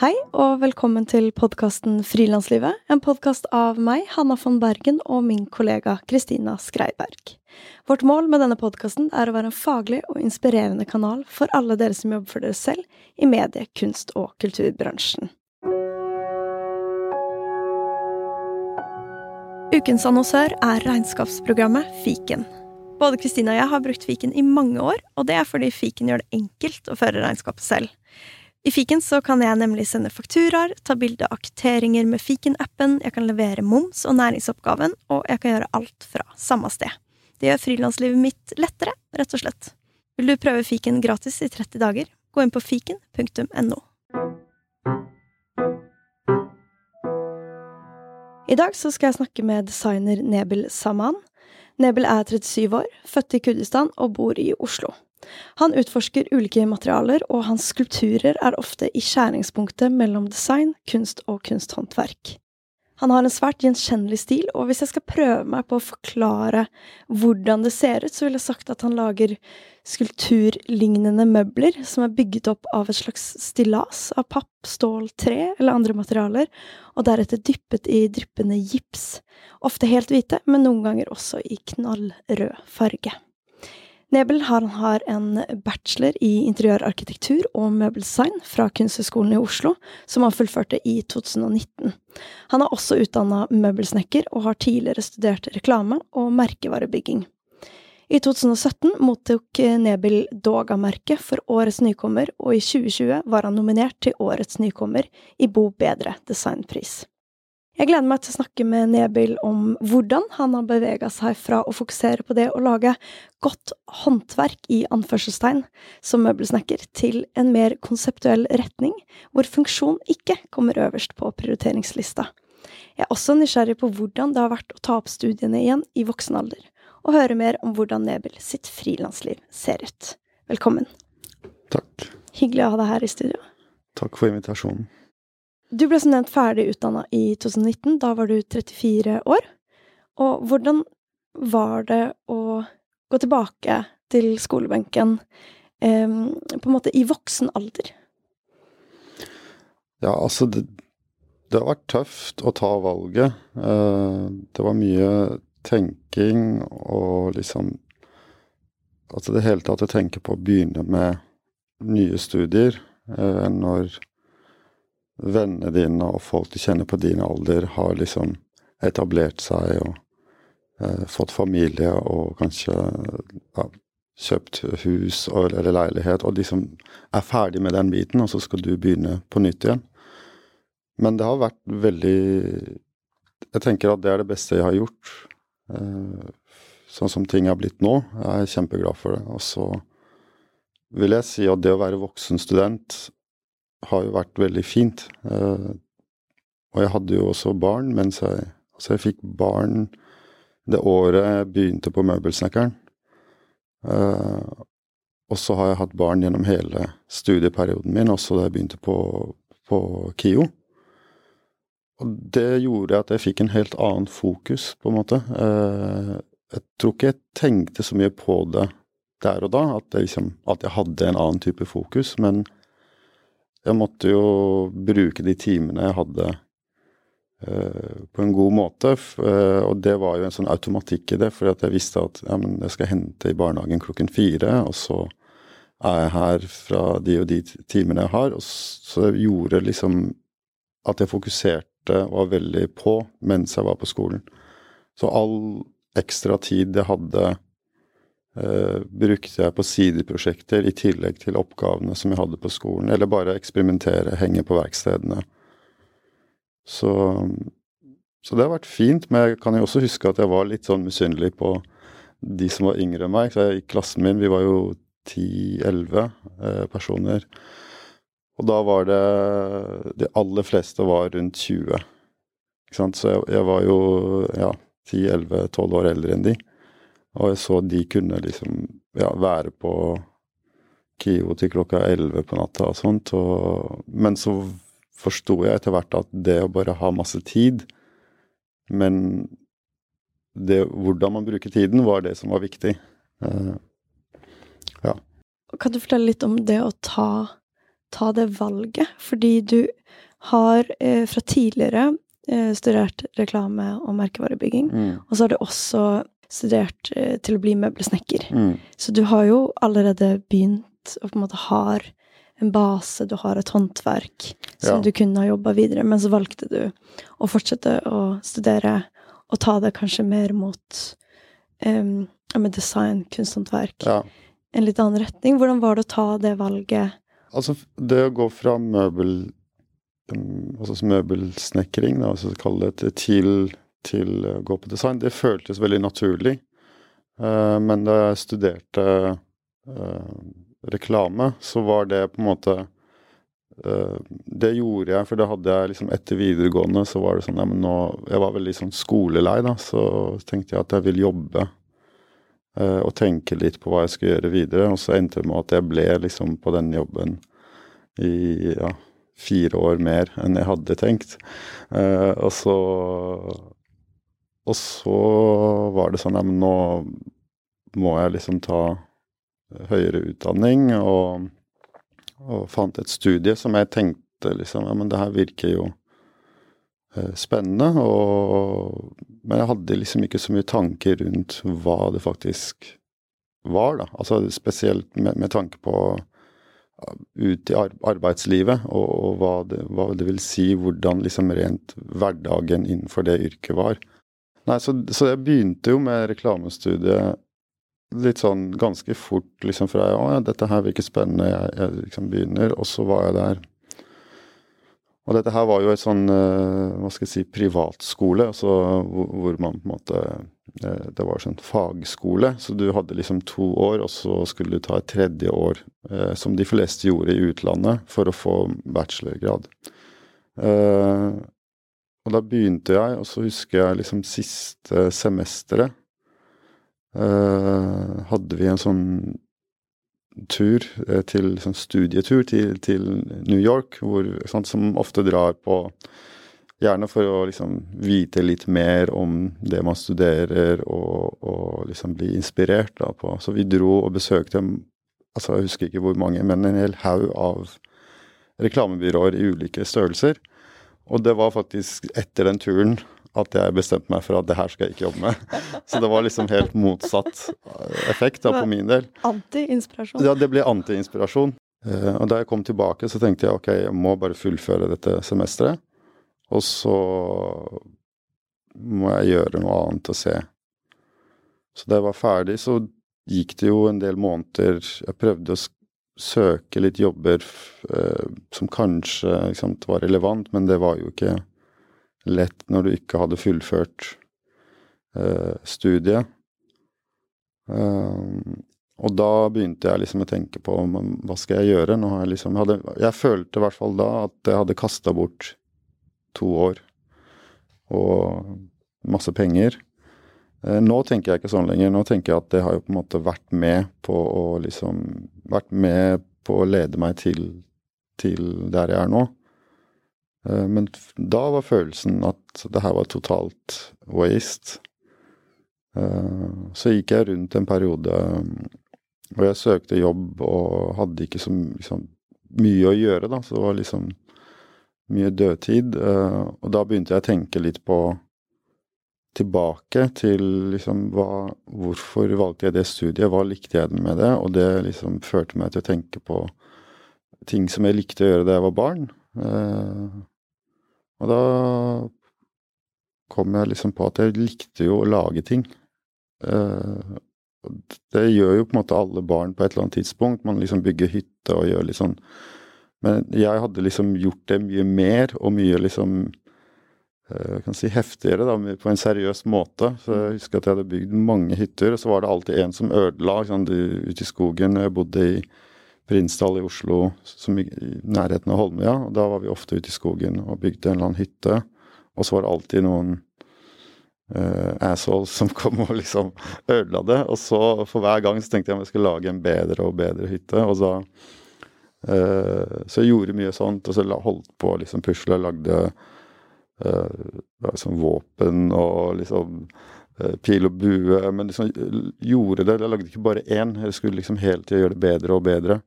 Hei, og velkommen til podkasten Frilanslivet. En podkast av meg, Hanna von Bergen, og min kollega Kristina Skreiberg. Vårt mål med denne podkasten er å være en faglig og inspirerende kanal for alle dere som jobber for dere selv i medie-, kunst- og kulturbransjen. Ukens annonsør er regnskapsprogrammet Fiken. Både Kristina og jeg har brukt Fiken i mange år, og det er fordi Fiken gjør det enkelt å føre regnskapet selv. I fiken så kan jeg nemlig sende fakturaer, ta bilde av kvitteringer med fiken-appen, jeg kan levere moms og næringsoppgaven, og jeg kan gjøre alt fra samme sted. Det gjør frilanslivet mitt lettere, rett og slett. Vil du prøve fiken gratis i 30 dager? Gå inn på fiken.no. I dag skal jeg snakke med designer Nebel Saman. Nebel er 37 år, født i Kurdistan og bor i Oslo. Han utforsker ulike materialer, og hans skulpturer er ofte i skjæringspunktet mellom design, kunst og kunsthåndverk. Han har en svært gjenkjennelig stil, og hvis jeg skal prøve meg på å forklare hvordan det ser ut, så ville jeg sagt at han lager skulpturlignende møbler som er bygget opp av et slags stillas av papp, stål, tre eller andre materialer, og deretter dyppet i dryppende gips, ofte helt hvite, men noen ganger også i knallrød farge. Nebel har, en bachelor i interiørarkitektur og møbeldesign fra Kunsthøgskolen i Oslo, som han fullførte i 2019. Han er også utdanna møbelsnekker og har tidligere studert reklame og merkevarebygging. I 2017 mottok Nebel Doga-merket for Årets nykommer, og i 2020 var han nominert til Årets nykommer i Bo Bedre designpris. Jeg gleder meg til å snakke med Nebel om hvordan han har bevega seg fra å fokusere på det å lage godt håndverk i anførselstegn som møbelsnekker, til en mer konseptuell retning, hvor funksjon ikke kommer øverst på prioriteringslista. Jeg er også nysgjerrig på hvordan det har vært å ta opp studiene igjen i voksen alder, og høre mer om hvordan Nebel sitt frilansliv ser ut. Velkommen. Takk. Hyggelig å ha deg her i studio. Takk for invitasjonen. Du ble som nevnt ferdig utdanna i 2019. Da var du 34 år. Og hvordan var det å gå tilbake til skolebenken eh, på en måte i voksen alder? Ja, altså det, det har vært tøft å ta valget. Eh, det var mye tenking og liksom Altså det hele tatt å tenke på å begynne med nye studier eh, når vennene dine og folk du kjenner på din alder, har liksom etablert seg og eh, fått familie og kanskje ja, kjøpt hus eller leilighet, og liksom er ferdig med den biten, og så skal du begynne på nytt igjen. Men det har vært veldig Jeg tenker at det er det beste jeg har gjort. Eh, sånn som ting har blitt nå. Jeg er kjempeglad for det. Og så vil jeg si at det å være voksen student har jo vært veldig fint. Eh, og jeg hadde jo også barn mens jeg Altså, jeg fikk barn det året jeg begynte på Møbelsnekkeren. Eh, og så har jeg hatt barn gjennom hele studieperioden min, også da jeg begynte på, på KIO. Og det gjorde at jeg fikk en helt annen fokus, på en måte. Eh, jeg tror ikke jeg tenkte så mye på det der og da, at jeg, liksom, at jeg hadde en annen type fokus, men jeg måtte jo bruke de timene jeg hadde eh, på en god måte. eh, og det var jo en sånn automatikk i det, at jeg visste at ja, jeg skal hente i barnehagen klokken fire, og så er jeg her fra de og de timene jeg har. Og så det gjorde liksom at jeg fokuserte og var veldig på mens jeg var på skolen. Så all ekstra tid jeg hadde eh, brukte jeg på sideprosjekter i tillegg til oppgavene som jeg hadde på skolen, eller bare eksperimentere, henge på verkstedene. Så så det har vært fint, men jeg kan jo også huske at jeg var litt sånn misunnelig på de som var yngre enn meg. Jeg, I klassen min, vi var jo 10-11 eh, personer. Og da var det De aller fleste var rundt 20. Ikke sant? Så jeg, jeg var jo ja, 10-11-12 år eldre enn de. Og jeg så de kunne liksom ja, være på KIO til klokka 11 på natta og sånt. Og, men så forsto jeg etter hvert at det å bare ha masse tid Men det, hvordan man bruker tiden, var det som var viktig. Uh, ja. Kan du fortelle litt om det å ta, ta det valget? Fordi du har eh, fra tidligere eh, studert reklame og merkevarebygging, mm. og så har du også studert eh, til å bli møbelsnekker. Mm. Så du har jo allerede begynt og på en måte har en base, du har et håndverk som ja. du kunne ha jobba videre, men så valgte du å fortsette å studere og ta det kanskje mer mot um, med design, kunsthåndverk. Ja. En litt annen retning. Hvordan var det å ta det valget? Altså, det å gå fra møbel altså møbelsnekring, da, altså kalle det, til, til å gå på design, det føltes veldig naturlig. Uh, men da jeg studerte uh, reklame, så var det på en måte uh, Det gjorde jeg, for det hadde jeg liksom etter videregående, så var det sånn ja, men nå, Jeg var veldig sånn skolelei, da, så tenkte jeg at jeg vil jobbe og tenke litt på hva jeg skulle gjøre videre. Og så endte det med at jeg ble liksom på den jobben i ja, fire år mer enn jeg hadde tenkt. Og så Og så var det sånn at nå må jeg liksom ta høyere utdanning, og, og, fant et studie som jeg tenkte liksom Ja, men det her virker jo eh, spennende, og Men jeg hadde liksom ikke så mye tanker rundt hva det faktisk var, da. Altså spesielt med, med tanke på ut i arbeidslivet, og, og hva, det, hva, det, vil si, hvordan liksom rent hverdagen innenfor det yrket var. Nei, så, så jeg begynte jo med reklamestudiet litt sånn ganske fort liksom for jeg, Å ja, dette her virker spennende, jeg, jeg liksom begynner, og så var jeg der. Og dette her var jo et sånn, uh, hva skal jeg si, privatskole, altså hvor, hvor, man på en måte uh, Det var sånn fagskole, så du hadde liksom to år, og så skulle du ta et tredje år, eh, som de fleste gjorde i utlandet, for å få bachelorgrad. Og da begynte jeg, og så husker jeg liksom siste semesteret Uh, hadde vi en sånn tur uh, til sånn studietur til, til, New York, hvor, sant, som ofte drar på Gjerne for å liksom vite litt mer om det man studerer, og, og liksom bli inspirert da, på. Så vi dro og besøkte altså jeg husker ikke hvor mange, men en hel haug av reklamebyråer i ulike størrelser. Og det var faktisk etter den turen at jeg bestemte meg for at det her skal jeg ikke jobbe med. Så det var liksom helt motsatt effekt da, på min del. Anti-inspirasjon? Ja, det ble anti-inspirasjon. Eh, og da jeg kom tilbake, så tenkte jeg ok, jeg må bare fullføre dette semesteret. Og så må jeg gjøre noe annet å se. Så da jeg var ferdig, så gikk det jo en del måneder Jeg prøvde å søke litt jobber eh, som kanskje liksom, var relevant, men det var jo ikke lett når du ikke hadde fullført uh, studiet. Uh, og da begynte jeg liksom å tenke på hva skal jeg gjøre? Nå jeg liksom hadde, jeg følte i hvert fall da at jeg hadde kasta bort to år og masse penger. Uh, nå tenker jeg ikke sånn lenger. Nå tenker jeg at det har jo på en måte vært med på å liksom Vært med på å lede meg til, til der jeg er nå. Eh, men da var følelsen at det her var totalt waste. Eh, så gikk jeg rundt en periode og jeg søkte jobb og hadde ikke så liksom, mye å gjøre, da. Så det var liksom mye dødtid. Eh, og da begynte jeg å tenke litt på tilbake til liksom hva Hvorfor valgte jeg det studiet? Hva likte jeg med det? Og det liksom førte meg til å tenke på ting som jeg likte å gjøre da jeg var barn. Og da kom jeg liksom på at jeg likte jo å lage ting. Eh, det gjør jo på en måte alle barn på et eller annet tidspunkt. Man liksom bygger hytte og gjør litt sånn. Men jeg hadde liksom gjort det mye mer og mye liksom eh, jeg kan si heftigere, da, på en seriøs måte. Så jeg husker at jeg hadde bygd mange hytter, og så var det alltid en som ødela sånn, ute i skogen. Jeg bodde i Prinsdal i Oslo, i, i nærheten av Holmøya. og Da var vi ofte ute i skogen og bygde en eller annen hytte. Og så var det alltid noen uh, assholes som kom og liksom ødela det. Og så for hver gang så tenkte jeg om jeg skulle lage en bedre og bedre hytte. Og så, uh, så jeg gjorde mye sånt, og så holdt på liksom pusle, lagde liksom våpen og liksom pil og bue, men liksom gjorde det. Jeg lagde ikke bare én, jeg skulle liksom hele tida gjøre det bedre og bedre.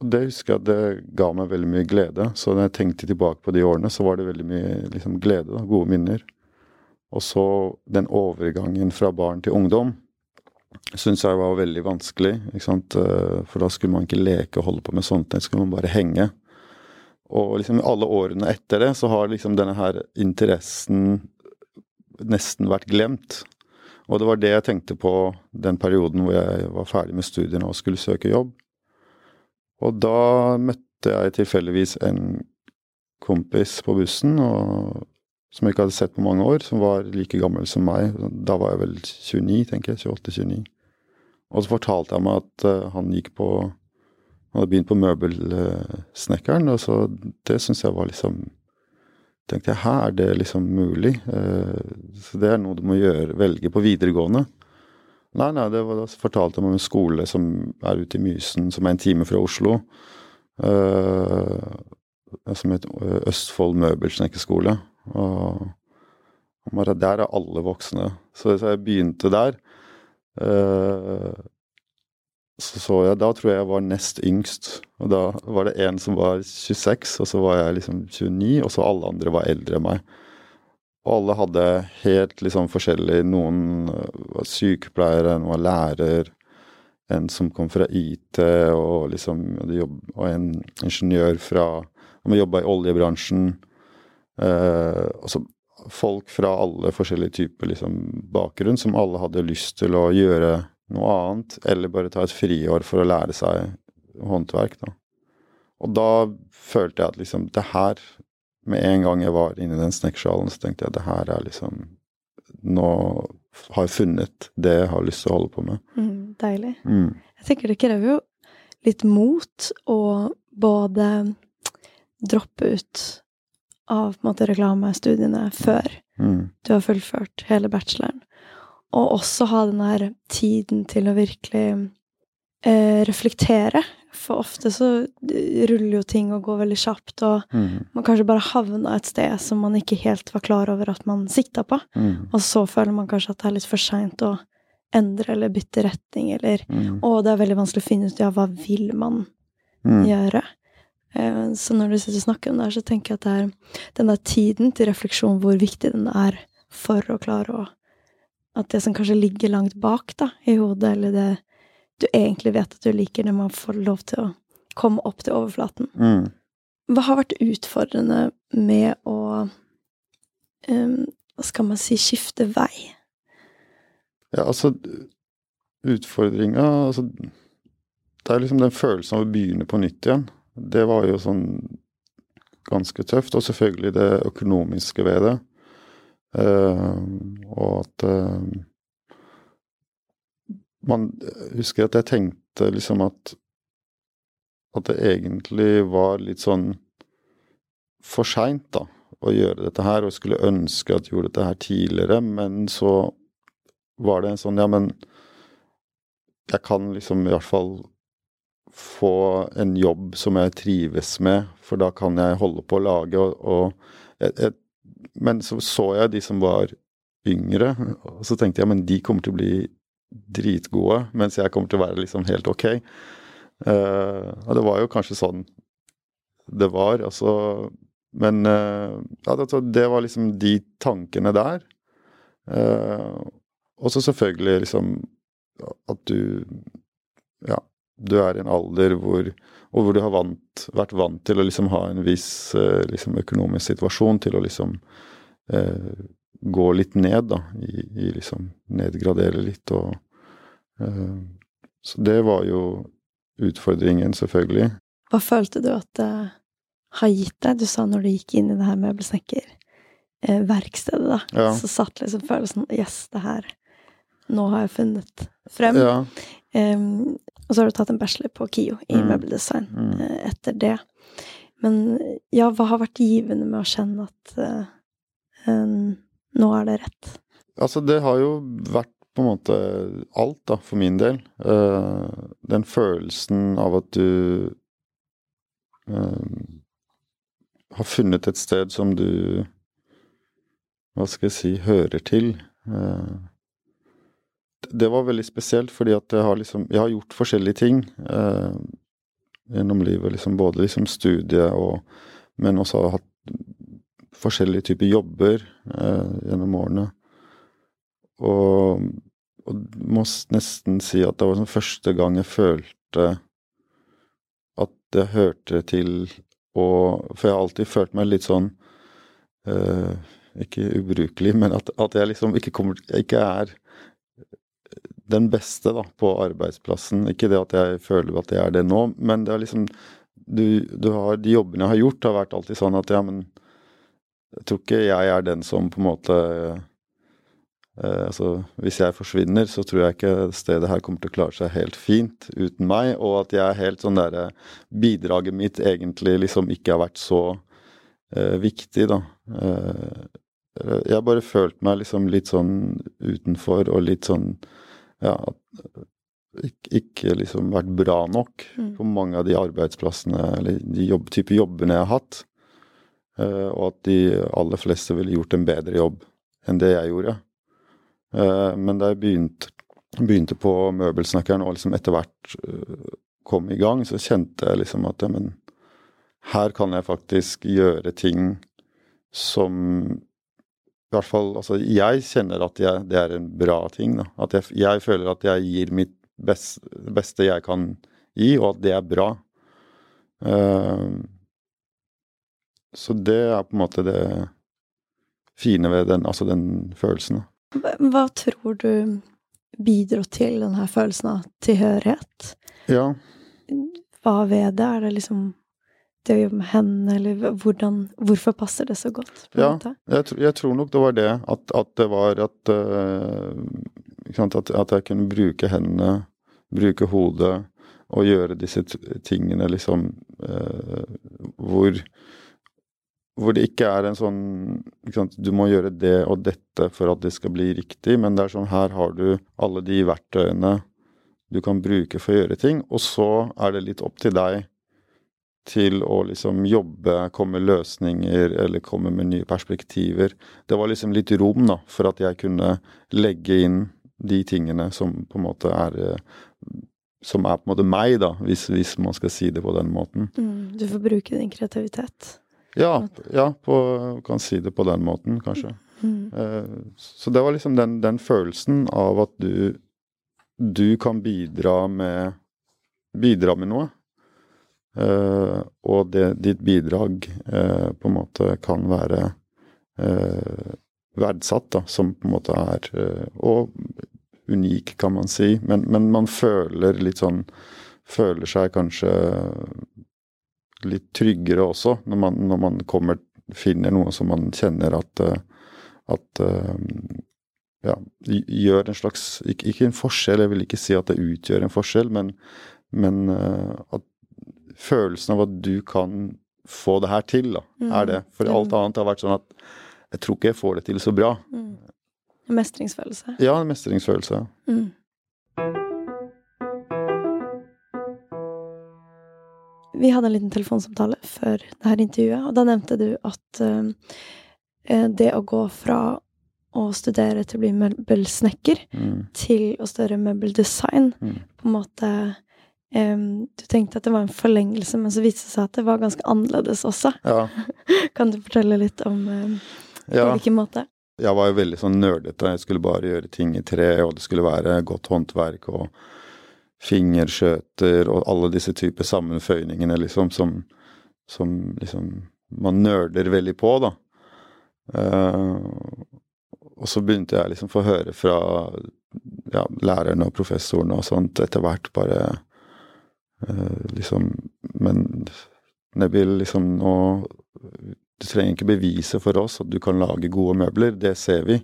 Og det husker jeg at det ga meg veldig mye glede. Så når jeg tenkte tilbake på de årene, så var det veldig mye liksom, glede. Da, gode minner. Og så den overgangen fra barn til ungdom syns jeg var veldig vanskelig. Eh, for da skulle man ikke leke og holde på med sånt, da skulle man bare henge. Og liksom alle årene etter det så har liksom denne her interessen nesten vært glemt. Og det var det jeg tenkte på den perioden hvor jeg var ferdig med studiene og skulle søke jobb. Og da møtte jeg tilfeldigvis en kompis på bussen og, som jeg ikke hadde sett på mange år, som var like gammel som meg. Da var jeg vel 29, tenker jeg. 28-29. Og så fortalte han meg at uh, han gikk på Han hadde begynt på møbelsnekkeren, og så det syns jeg var liksom tenkte jeg, her er det liksom mulig? Uh, så det er noe du må gjøre, velge på videregående. Nei, nei, det var, da fortalte jeg om en skole som er ute i Mysen, som er en time fra Oslo. Uh, som het eh, Østfold møbelsnekkerskole. Og, der er alle voksne. Så jeg begynte der. Så så jeg, Da tror jeg jeg var nest yngst. Og da var det en som var 26, og så var jeg liksom 29, og så alle andre var eldre enn meg. Og alle hadde helt liksom forskjellig Noen var sykepleiere, noen var lærer, en som kom fra IT, og liksom og en ingeniør fra Han jobba i oljebransjen. Eh, altså folk fra alle forskjellige typer liksom, bakgrunn, som alle hadde lyst til å gjøre noe annet, eller bare ta et friår for å lære seg håndverk. Da. Og da følte jeg at liksom det her med en gang jeg var inni den snekkersalen, så tenkte jeg at det her er liksom Nå har jeg funnet det jeg har lyst til å holde på med. Mm, deilig. Mm. Jeg tenker det krever jo litt mot å både droppe ut av på en måte, reklamestudiene før Mm. du har fullført hele bacheloren, og også ha den der tiden til å virkelig eh, reflektere for ofte så ruller jo ting og går veldig kjapt, og Mm. man kanskje bare havna et sted som man ikke helt var klar over at man sikta på. Mm. Og så føler man kanskje at det er litt for seint å endre eller bytte retning, eller Mm. Og det er veldig vanskelig å finne ut ja, hva vil man Mm. gjøre. Eh, Så når du sitter og snakker om det her, så tenker jeg at det er den der tiden til refleksjon, hvor viktig den er for å klare å At det som kanskje ligger langt bak da, i hodet, eller det du egentlig vet at du liker, når man får lov til å komme opp til overflaten. Mm. Hva har vært utfordrende med å um, Hva skal man si skifte vei? Ja, altså Utfordringa altså, Det er liksom den følelsen av å begynne på nytt igjen. Det var jo sånn ganske tøft. Og selvfølgelig det økonomiske ved det. Eh, og at eh, Man husker at jeg tenkte liksom at At det egentlig var litt sånn for seint, da, å gjøre dette her. Og skulle ønske at jeg gjorde dette her tidligere, men så var det en sånn Ja, men jeg kan liksom i hvert fall få en jobb som jeg trives med, for da kan jeg holde på å lage, og, og jeg, jeg, Men så så jeg de som var yngre, og så tenkte jeg men de kommer til å bli dritgode, mens jeg kommer til å være liksom helt ok. Uh, og det var jo kanskje sånn det var, altså Men uh, ja, det, det var liksom de tankene der. Uh, og så selvfølgelig liksom at du Ja, du er i en alder hvor og hvor du har vant, vært vant til å liksom ha en viss eh, liksom økonomisk situasjon til å liksom eh, gå litt ned, da. I, i liksom nedgradere litt og eh, Så det var jo utfordringen, selvfølgelig. Hva følte du at det har gitt deg? Du sa når du gikk inn i det her møbelsnekkerverkstedet, da, Ja. så satt liksom følelsen Yes, det her Nå har jeg funnet frem. Ja. Em, og så har du tatt en bachelor på KIO i Mm. møbeldesign Mm. eh, etter det. Men ja, hva har vært givende med å kjenne at uh, um, nå er det rett? Altså, det har jo vært på en måte alt, da, for min del. Uh, den følelsen av at du uh, har funnet et sted som du Hva skal jeg si hører til. Eh, det var veldig spesielt, fordi at jeg har liksom Jeg har gjort forskjellige ting eh, gjennom livet. Liksom både liksom studie og Men også har hatt forskjellige typer jobber eh, gjennom årene. Og, og må nesten si at det var sånn første gang jeg følte at det hørte til og For jeg har alltid følt meg litt sånn eh, Ikke ubrukelig, men at, at jeg liksom ikke kommer Ikke er den beste da, på arbeidsplassen. Ikke det at jeg føler at jeg er det nå, men det er liksom du, du har, De jobbene jeg har gjort, har vært alltid sånn at ja, men jeg tror ikke jeg er den som på en måte eh, altså, Hvis jeg forsvinner, så tror jeg ikke stedet her kommer til å klare seg helt fint uten meg, og at jeg er helt sånn derre Bidraget mitt egentlig liksom ikke har vært så eh, viktig, da. Eh, jeg har bare følt meg liksom litt sånn utenfor og litt sånn Ja, at ikke, ikke liksom vært bra nok Mm. på mange av de arbeidsplassene eller de jobb, type jobbene jeg har hatt. Uh, og at de aller fleste ville gjort en bedre jobb enn det jeg gjorde. Uh, men da jeg begynte, begynte på møbelsnekkeren og liksom etter hvert uh, kom i gang, så kjente jeg liksom at ja, men her kan jeg faktisk gjøre ting som i hvert fall, altså Jeg kjenner at jeg, det er en bra ting. da, At jeg, jeg føler at jeg gir mitt best, beste jeg kan gi, og at det er bra. Uh, så det er på en måte det fine ved den, altså den følelsen. da. Hva tror du bidro til denne følelsen av tilhørighet? Ja, Hva ved det? Er det liksom det å jobbe med hendene, eller hvordan Hvorfor passer det så godt? Ja. jeg, tr- jeg tror nok det var det. At, at det var at, uh, sant, at At jeg kunne bruke hendene, bruke hodet og gjøre disse tingene liksom uh, hvor hvor det ikke er en sånn sant, Du må gjøre det og dette for at det skal bli riktig, men det er sånn her har du alle de verktøyene du kan bruke for å gjøre ting, og så er det litt opp til deg til å liksom jobbe, komme med løsninger eller komme med nye perspektiver. Det var liksom litt rom da, for at jeg kunne legge inn de tingene som på en måte er eh, Som er på en måte meg, da, hvis, hvis man skal si det på den måten. Mm, du får bruke din kreativitet. Ja, ja på, kan si det på den måten, kanskje. Mm. Eh, Så det var liksom den, den følelsen av at du du kan bidra med bidra med noe. Eh, og det, ditt bidrag uh, på en måte kan være uh, verdsatt, da, som på en måte er Og unik, kan man si. Men, men man føler litt sånn Føler seg kanskje litt tryggere også, når man, når man kommer finner noe som man kjenner at at ja, gjør en slags ikke, ikke en forskjell, jeg vil ikke si at det utgjør en forskjell, men, men at følelsen av at du kan få det her til, da, er det. For Mm. alt annet har vært sånn at jeg tror ikke jeg får det til så bra. Mm. Mestringsfølelse. Ja, en mestringsfølelse. Mm. Vi hadde en liten telefonsamtale før det her intervjuet, og da nevnte du at eh, det å gå fra å studere til å bli møbelsnekker Mm. til å studere møbeldesign, Mm. på en måte em, Du tenkte at det var en forlengelse, men så viste det seg at det var ganske annerledes også. Ja. Kan du fortelle litt om på ja. hvilken måte? Jeg var jo veldig sånn nerdete. Jeg skulle bare gjøre ting i tre, og det skulle være godt håndverk og fingerskjøter og alle disse typer sammenføyningene, liksom, som, som liksom man nerder veldig på, da. Uh, og så begynte jeg liksom å få høre fra ja, lærerne og professorene og sånt etter hvert bare liksom Men Nebil, liksom nå Du trenger ikke bevise for oss at du kan lage gode møbler, det ser vi.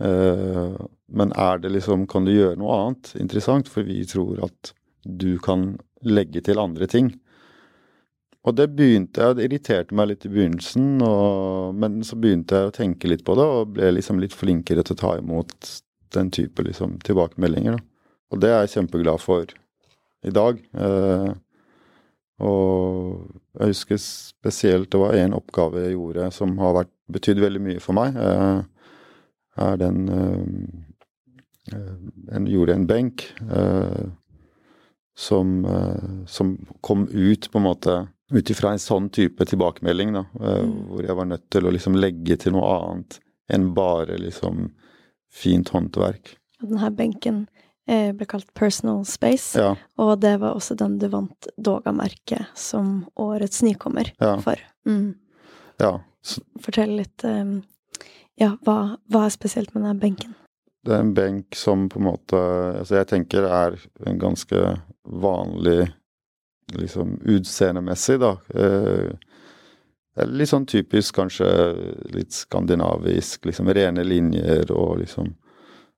Uh, men er det liksom Kan du gjøre noe annet interessant? For vi tror at du kan legge til andre ting. Og det begynte jeg, det irriterte meg litt i begynnelsen, og, men så begynte jeg å tenke litt på det, og ble liksom litt flinkere til å ta imot den type liksom, tilbakemeldinger. Da. Og det er jeg kjempeglad for i dag. Eh, og jeg husker spesielt det var én oppgave jeg gjorde som har vært, betydd veldig mye for meg. Eh, er den eh, Jeg gjorde en benk eh, som, som kom ut på en måte ut ifra en sånn type tilbakemelding, da, mm. hvor jeg var nødt til å liksom legge til noe annet enn bare liksom fint håndverk. Og denne benken ble kalt Personal Space, ja. og det var også den du vant Doga-merket som årets nykommer ja. for. Mm. Ja. Fortell litt um, Ja, hva, hva, er spesielt med den benken? Det er en benk som på en måte Altså, jeg tenker er en ganske vanlig liksom utseendemessig, da. Eh, litt sånn typisk kanskje litt skandinavisk, liksom rene linjer og liksom eh,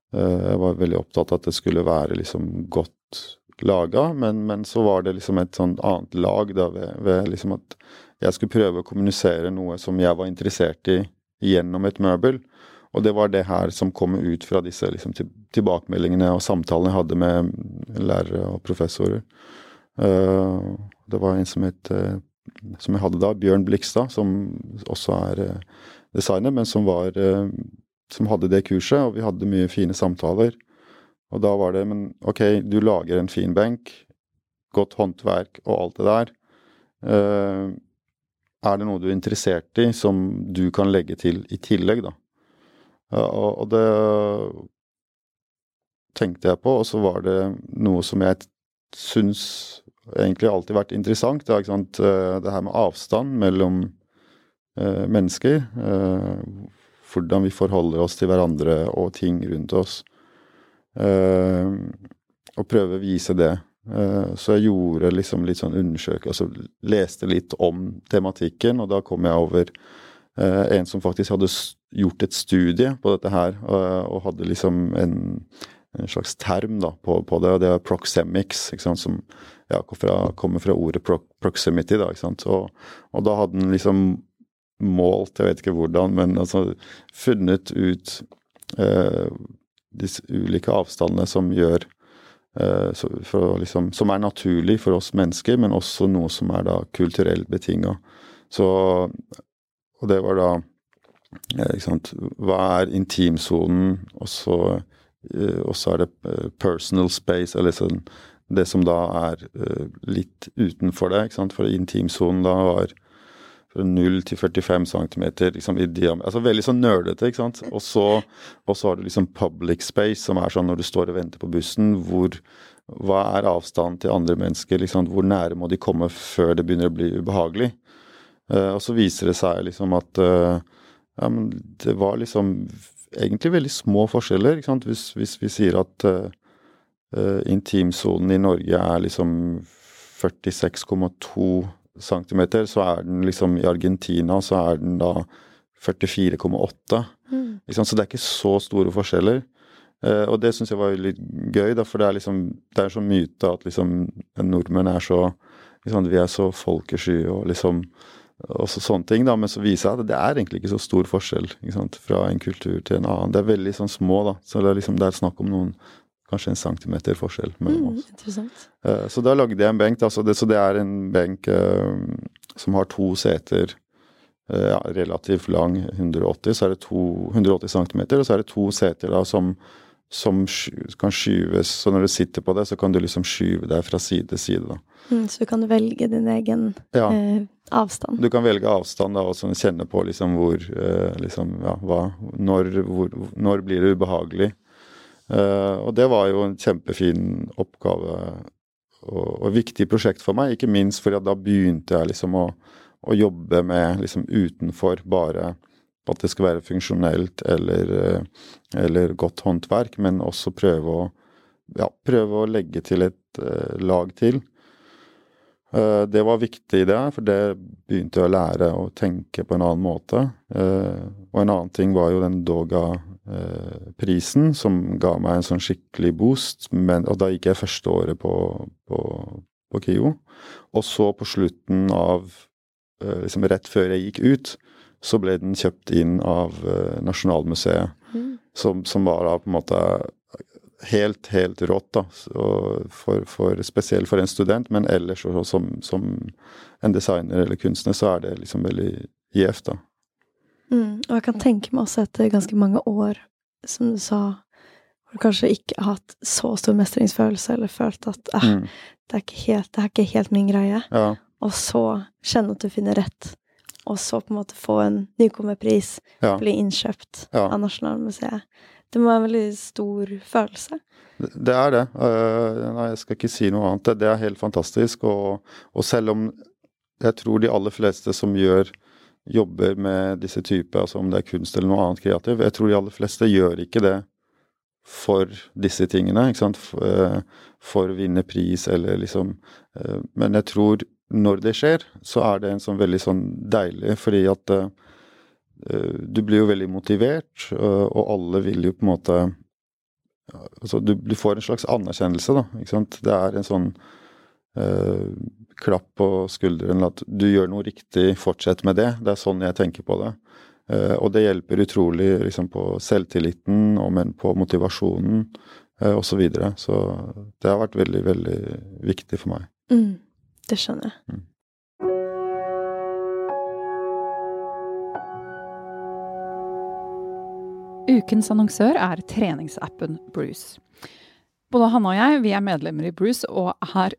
Jeg var veldig opptatt av at det skulle være liksom godt laga, men, men, så var det liksom et sånn annet lag da ved, ved liksom at jeg skulle prøve å kommunisere noe som jeg var interessert i gjennom et møbel. Og det var det her som kom ut fra disse liksom, tilbakemeldingene og samtalene jeg hadde med lærere og professorer. Eh, det var en som het eh, Som jeg hadde da, Bjørn Blikstad, som også er eh, designer, men som var Som hadde det kurset, og vi hadde mye fine samtaler. Og da var det Men ok, du lager en fin benk, godt håndverk og alt det der. Er det noe du er interessert i som du kan legge til i tillegg, da? Og det tenkte jeg på, og så var det noe som jeg syns egentlig alltid vært interessant. Det, eh, det her med avstand mellom eh, mennesker. Eh, hvordan vi forholder oss til hverandre og ting rundt oss. Eh, og prøve å vise det. Eh, så jeg gjorde liksom litt sånn undersøkelse, altså leste litt om tematikken, og da kom jeg over eh, en som faktisk hadde gjort et studie på dette her, og hadde liksom en en slags term da, på, på, det, og det er proxemics, sant, som ja, kommer fra ordet pro, proximity. Da, og, og, da hadde den liksom målt, jeg vet ikke hvordan, men altså funnet ut eh, disse ulike avstandene som gjør eh, liksom, Som er naturlig for oss mennesker, men også noe som er da kulturelt betinga. Og det var da eh, ikke sant, Hva er intimsonen? Og så Eh, er det eh, personal space, eller sånn, det som da er eh, litt utenfor det. ikke sant? For intimsonen da var 0 til 45 cm liksom, i diameter. Altså veldig sånn nerdete, ikke sant. Og så, og så har du liksom public space, som er sånn når du står og venter på bussen, hvor hva er avstanden til andre mennesker? Liksom, hvor nære må de komme før det begynner å bli ubehagelig? Uh, og så viser det seg liksom at uh, ja, det var liksom egentlig veldig små forskjeller. Hvis, hvis, vi sier at uh, intimsonen i Norge er liksom 46,2 cm, så er den liksom i Argentina så er den da 44,8. Mm. Så det er ikke så store forskjeller. Uh, og det syns jeg var litt gøy, da, for det er liksom det er så myte at liksom nordmenn er så liksom, Vi er så folkesky og liksom og så sånne ting, da, Men så viser jeg at det er egentlig ikke så stor forskjell fra en kultur til en annen. Det er veldig sånn små, da. Så det er, liksom, det er snakk om noen Kanskje en centimeter forskjell mellom mm, oss. Uh, så da lagde jeg en benk. Altså det, så det er en benk uh, som har to seter. Uh, ja, relativt lang, 180, så er det to, 180 cm, og så er det to seter da som som kan skyves. Så når du sitter på det, så kan du liksom skyve deg fra side til side. da. Mm, så du kan velge din egen ja. eh, avstand? Du kan velge avstand da, og sånn kjenne på liksom hvor eh, liksom, ja, hva, når, hvor, når, blir det ubehagelig? Eh, og det var jo en kjempefin oppgave og, og viktig prosjekt for meg, ikke minst fordi da begynte jeg liksom å, å jobbe med liksom utenfor bare at det skal være funksjonelt eller, eh, eller godt håndverk, men også prøve å, ja, prøve å legge til et uh, lag til. Uh, det var viktig, det, for det begynte jeg å lære å tenke på en annen måte. Uh, og en annen ting var jo den Doga-prisen, som ga meg en sånn skikkelig boost. Men, og da gikk jeg første året på, på, på KIO. Og så på slutten av Liksom rett før jeg gikk ut, så ble den kjøpt inn av Nasjonalmuseet. Mm. Som, som, var da på en måte helt, helt rått, da. For, for, spesielt for en student, men ellers også, som, som, en designer eller kunstner, så er det liksom veldig gjevt, da. Mm, og jeg kan tenke meg også etter ganske mange år, som du sa, hvor du kanskje ikke har hatt så stor mestringsfølelse, eller følt at eh, mm. det, er helt, det er ikke helt min greie, ja. og så kjenne at du finner rett, og så på en måte få en nykommerpris, ja. bli innkjøpt ja. av Nasjonalmuseet. Det må være en veldig stor følelse. Det er det. Uh, nei, jeg skal ikke si noe annet. Det er helt fantastisk. Og, og, selv om jeg tror de aller fleste som gjør jobber med disse typer, altså om det er kunst eller noe annet kreativt, jeg tror de aller fleste gjør ikke det for disse tingene. ikke sant? For, uh, for å vinne pris eller liksom uh, Men jeg tror når det skjer, så er det en sånn veldig sånn deilig, fordi at Eh, du blir jo veldig motivert, eh, og alle vil jo på en måte Altså, du, du får en slags anerkjennelse, da. ikke sant? Det er en sånn eh, klapp på skulderen at du gjør noe riktig, fortsett med det. Det er sånn jeg tenker på det. Eh, og det hjelper utrolig liksom, på selvtilliten, og men på motivasjonen eh, osv. Så, videre. så det har vært veldig, veldig viktig for meg. Mm, det skjønner jeg. Mm. Ukens annonsør er treningsappen Bruce. Både Hanne og jeg vi er medlemmer i Bruce og er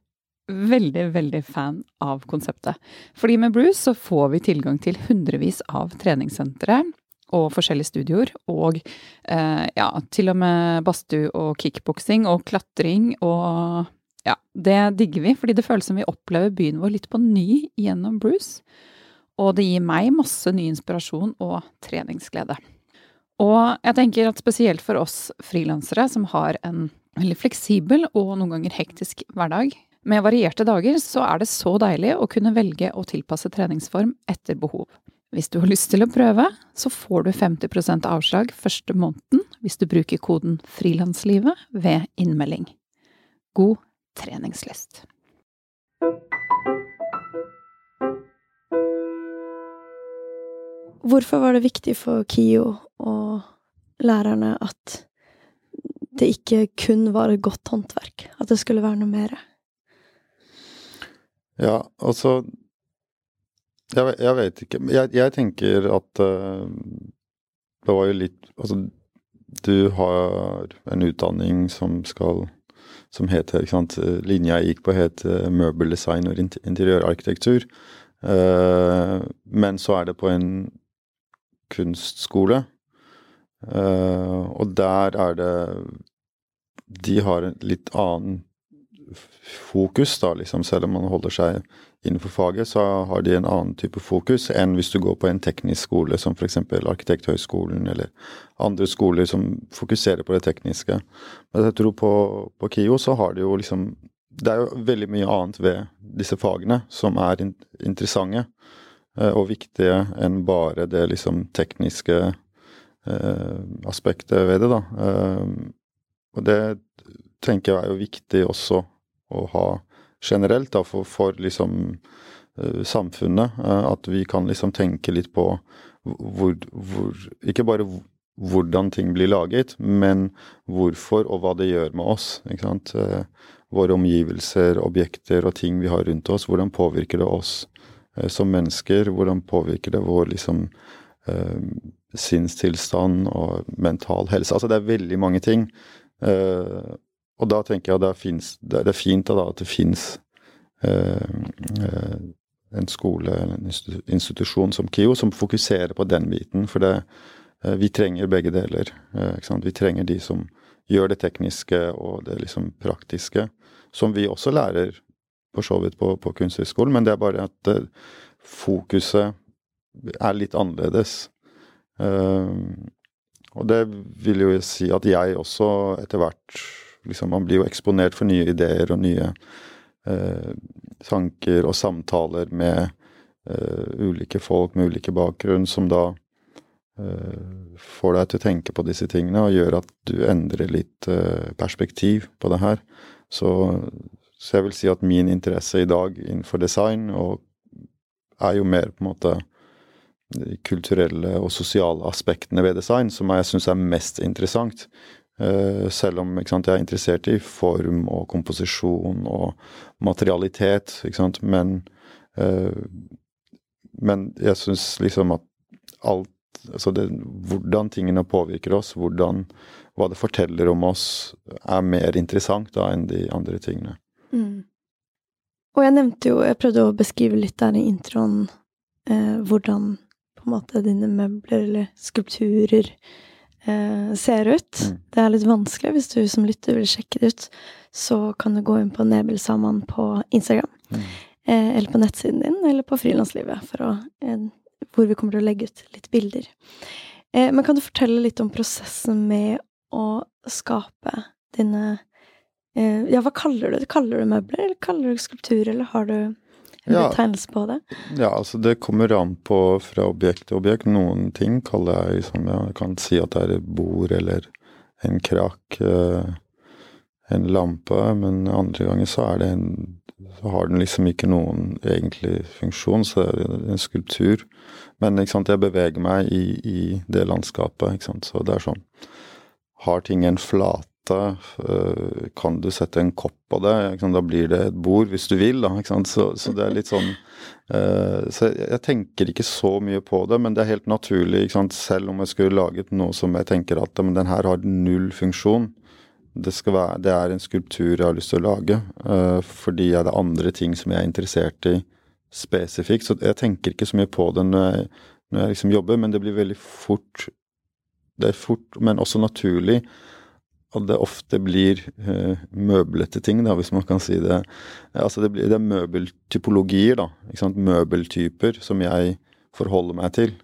veldig, veldig fan av konseptet. Fordi med Bruce så får vi tilgang til hundrevis av treningssentre og forskjellige studioer. Og eh, ja, til og med badstue og kickboksing og klatring og ja, det digger vi, fordi det føles som vi opplever byen vår litt på ny gjennom Bruce. Og det gir meg masse ny inspirasjon og treningsglede. Og jeg tenker at spesielt for oss frilansere som har en veldig fleksibel og noen ganger hektisk hverdag, med varierte dager, så er det så deilig å kunne velge å tilpasse treningsform etter behov. Hvis du har lyst til å prøve, så får du 50% avslag første måneden hvis du bruker koden 'frilanslivet' ved innmelding. God treningslyst. Hvorfor var det viktig for KIO og lærerne at det ikke kun var et godt håndverk, at det skulle være noe mer? Ja, altså Jeg, jeg vet ikke. Jeg, jeg tenker at uh, det var jo litt Altså, du har en utdanning som skal som heter, ikke sant, Linja jeg gikk på, het møbeldesign og interiørarkitektur. Uh, men så er det på en kunstskole. Uh, og der er det De har en litt annen fokus, da, liksom. Selv om man holder seg innenfor faget, så har de en annen type fokus enn hvis du går på en teknisk skole, som f.eks. Arkitekthøgskolen eller andre skoler som fokuserer på det tekniske. Men jeg tror på, på KIO så har de jo liksom Det er jo veldig mye annet ved disse fagene som er in interessante. Eh, og viktige enn bare det liksom tekniske eh, aspektet ved det, da. Eh, og det tenker jeg er jo viktig også å ha generelt, da, for, for liksom samfunnet. At vi kan liksom tenke litt på hvor, hvor Ikke bare hvordan ting blir laget, men hvorfor og hva det gjør med oss. ikke sant? Våre omgivelser, objekter og ting vi har rundt oss. Hvordan påvirker det oss? Eh, som mennesker. Hvordan påvirker det vår liksom eh, sinnstilstand og mental helse. Altså det er veldig mange ting. Eh, og da tenker jeg det, finnes, det er fint da, at det fins en skole eller en institusjon som KIO som fokuserer på den biten. For det, vi trenger begge deler. Vi trenger de som gjør det tekniske og det liksom praktiske, som vi også lærer for så vidt på, på Kunsthøgskolen, men det er bare at fokuset er litt annerledes. Og det vil jo si at jeg også etter hvert liksom, Man blir jo eksponert for nye ideer og nye eh, tanker og samtaler med eh, ulike folk med ulike bakgrunn, som da eh, får deg til å tenke på disse tingene og gjør at du endrer litt eh, perspektiv på det her. Så, så, jeg vil si at min interesse i dag innenfor design er jo mer på en måte de kulturelle og sosiale aspektene ved design som jeg syns er mest interessant. Uh, selv om sant, jeg er interessert i form og komposisjon og materialitet, men, uh, men jeg syns liksom at alt Altså det, hvordan tingene påvirker oss, hvordan, hva det forteller om oss, er mer interessant da enn de andre tingene. Mm. Og jeg nevnte jo, jeg prøvde å beskrive litt der i introen eh, hvordan på en måte dine møbler eller skulpturer eh, ser ut. Mm. Det er litt vanskelig. Hvis du som lytter vil sjekke det ut, så kan du gå inn på Nebelsaman på Instagram. Mm. Eh, eller på nettsiden din, eller på Frilanslivet, eh, hvor vi kommer til å legge ut litt bilder. Eh, men kan du fortelle litt om prosessen med å skape dine eh, Ja, hva kaller du det? Kaller du møbler, eller kaller du skulptur, eller har du en ja, betegnelse på det? Ja, altså det kommer an på fra objekt til objekt. Noen ting kaller jeg liksom jeg kan si at det er et bord eller en krakk, eh, en lampe, men andre ganger så er det en så har den liksom ikke noen egentlig funksjon, så det er en skulptur. Men jeg beveger meg i, i det landskapet, så det er sånn Har ting en flate Eh, kan du sette en kopp på det? Da blir det et bord, hvis du vil. Da, så, så, det er litt sånn uh, Så jeg, tenker ikke så mye på det, men det er helt naturlig. Selv om jeg skulle laget noe som jeg tenker at men den her har null funksjon. Det, være, det, er en skulptur jeg har lyst til å lage, fordi det er andre ting som jeg er interessert i spesifikt. Så jeg tenker ikke så mye på det når jeg, når jeg liksom jobber, men det blir veldig fort Det er fort, men også naturlig at det ofte blir uh, møblete ting, da, hvis man kan si det. Altså det, blir, det er møbeltypologier, da. Ikke sant? Møbeltyper som jeg forholder meg til.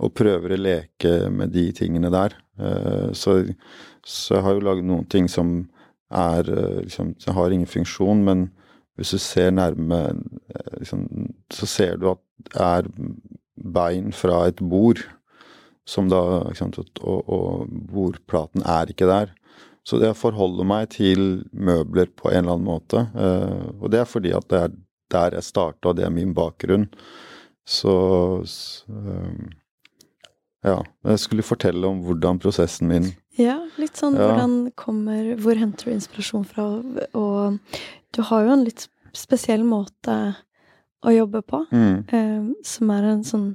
Og prøver å leke med de tingene der. Uh, så, så, jeg har jo lagd noen ting som er uh, liksom, som har ingen funksjon, men hvis du ser nærme liksom, så ser du at det er bein fra et bord. Som da, og, og bordplaten er ikke der. Så det å forholde meg til møbler på en eller annen måte, uh, og det er fordi at det er der jeg starta, og det er min bakgrunn. Så, um, ja. Jeg skulle fortelle om hvordan prosessen min Ja, litt sånn ja. hvordan kommer Hvor henter du inspirasjon fra? Og du har jo en litt spesiell måte å jobbe på, mm. um, som er en sånn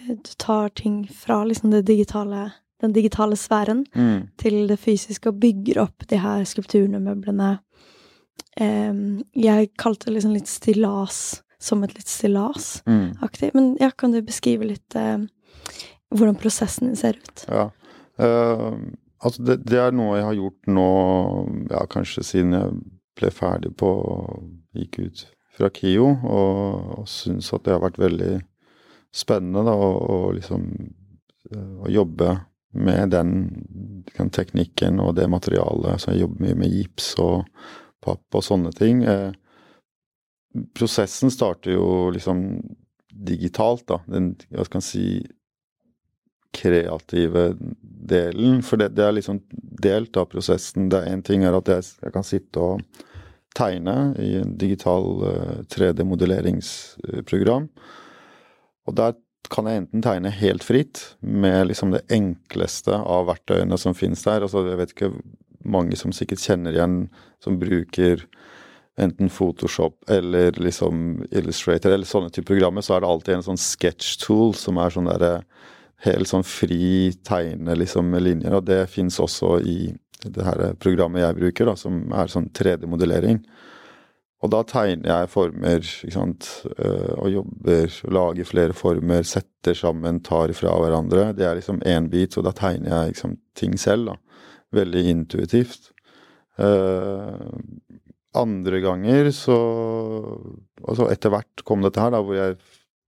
eh, Du tar ting fra liksom det digitale den digitale sfæren mm. til det fysiske, og bygger opp de her skulpturene, møblene. Um, jeg kalte det liksom litt stillas, som et litt stillasaktig. Mm. Men ja, kan du beskrive litt uh, hvordan prosessen din ser ut? Ja. Uh, altså, det, det, er noe jeg har gjort nå, ja, kanskje siden jeg ble ferdig på Gikk ut fra KIO, og, og syns at det har vært veldig spennende da, å, å liksom å jobbe med den teknikken og det materialet. Så jeg jobber mye med gips og papp og sånne ting. Eh, prosessen starter jo liksom digitalt, da. Den, hva skal man si, kreative delen. For det, det er liksom delt av prosessen. Det er Én ting er at jeg, jeg, kan sitte og tegne i en digital uh, 3D-modelleringsprogram. Og der kan jeg enten tegne helt fritt med liksom det enkleste av verktøyene som finnes der. Altså, jeg vet ikke mange som sikkert kjenner igjen som bruker enten Photoshop eller liksom Illustrator eller sånne type programmer, så er det alltid en sånn sketch tool som er sånn derre helt sånn fri tegne liksom med linjer. Og det fins også i det her programmet jeg bruker, da, som er sånn 3D-modellering. Og da tegner jeg former ikke sant? Eh, og jobber, lager flere former, setter sammen, tar fra hverandre. Det er liksom én bit, så da tegner jeg liksom ting selv. da. Veldig intuitivt. Uh, andre ganger så Altså etter hvert kom dette her, da, hvor jeg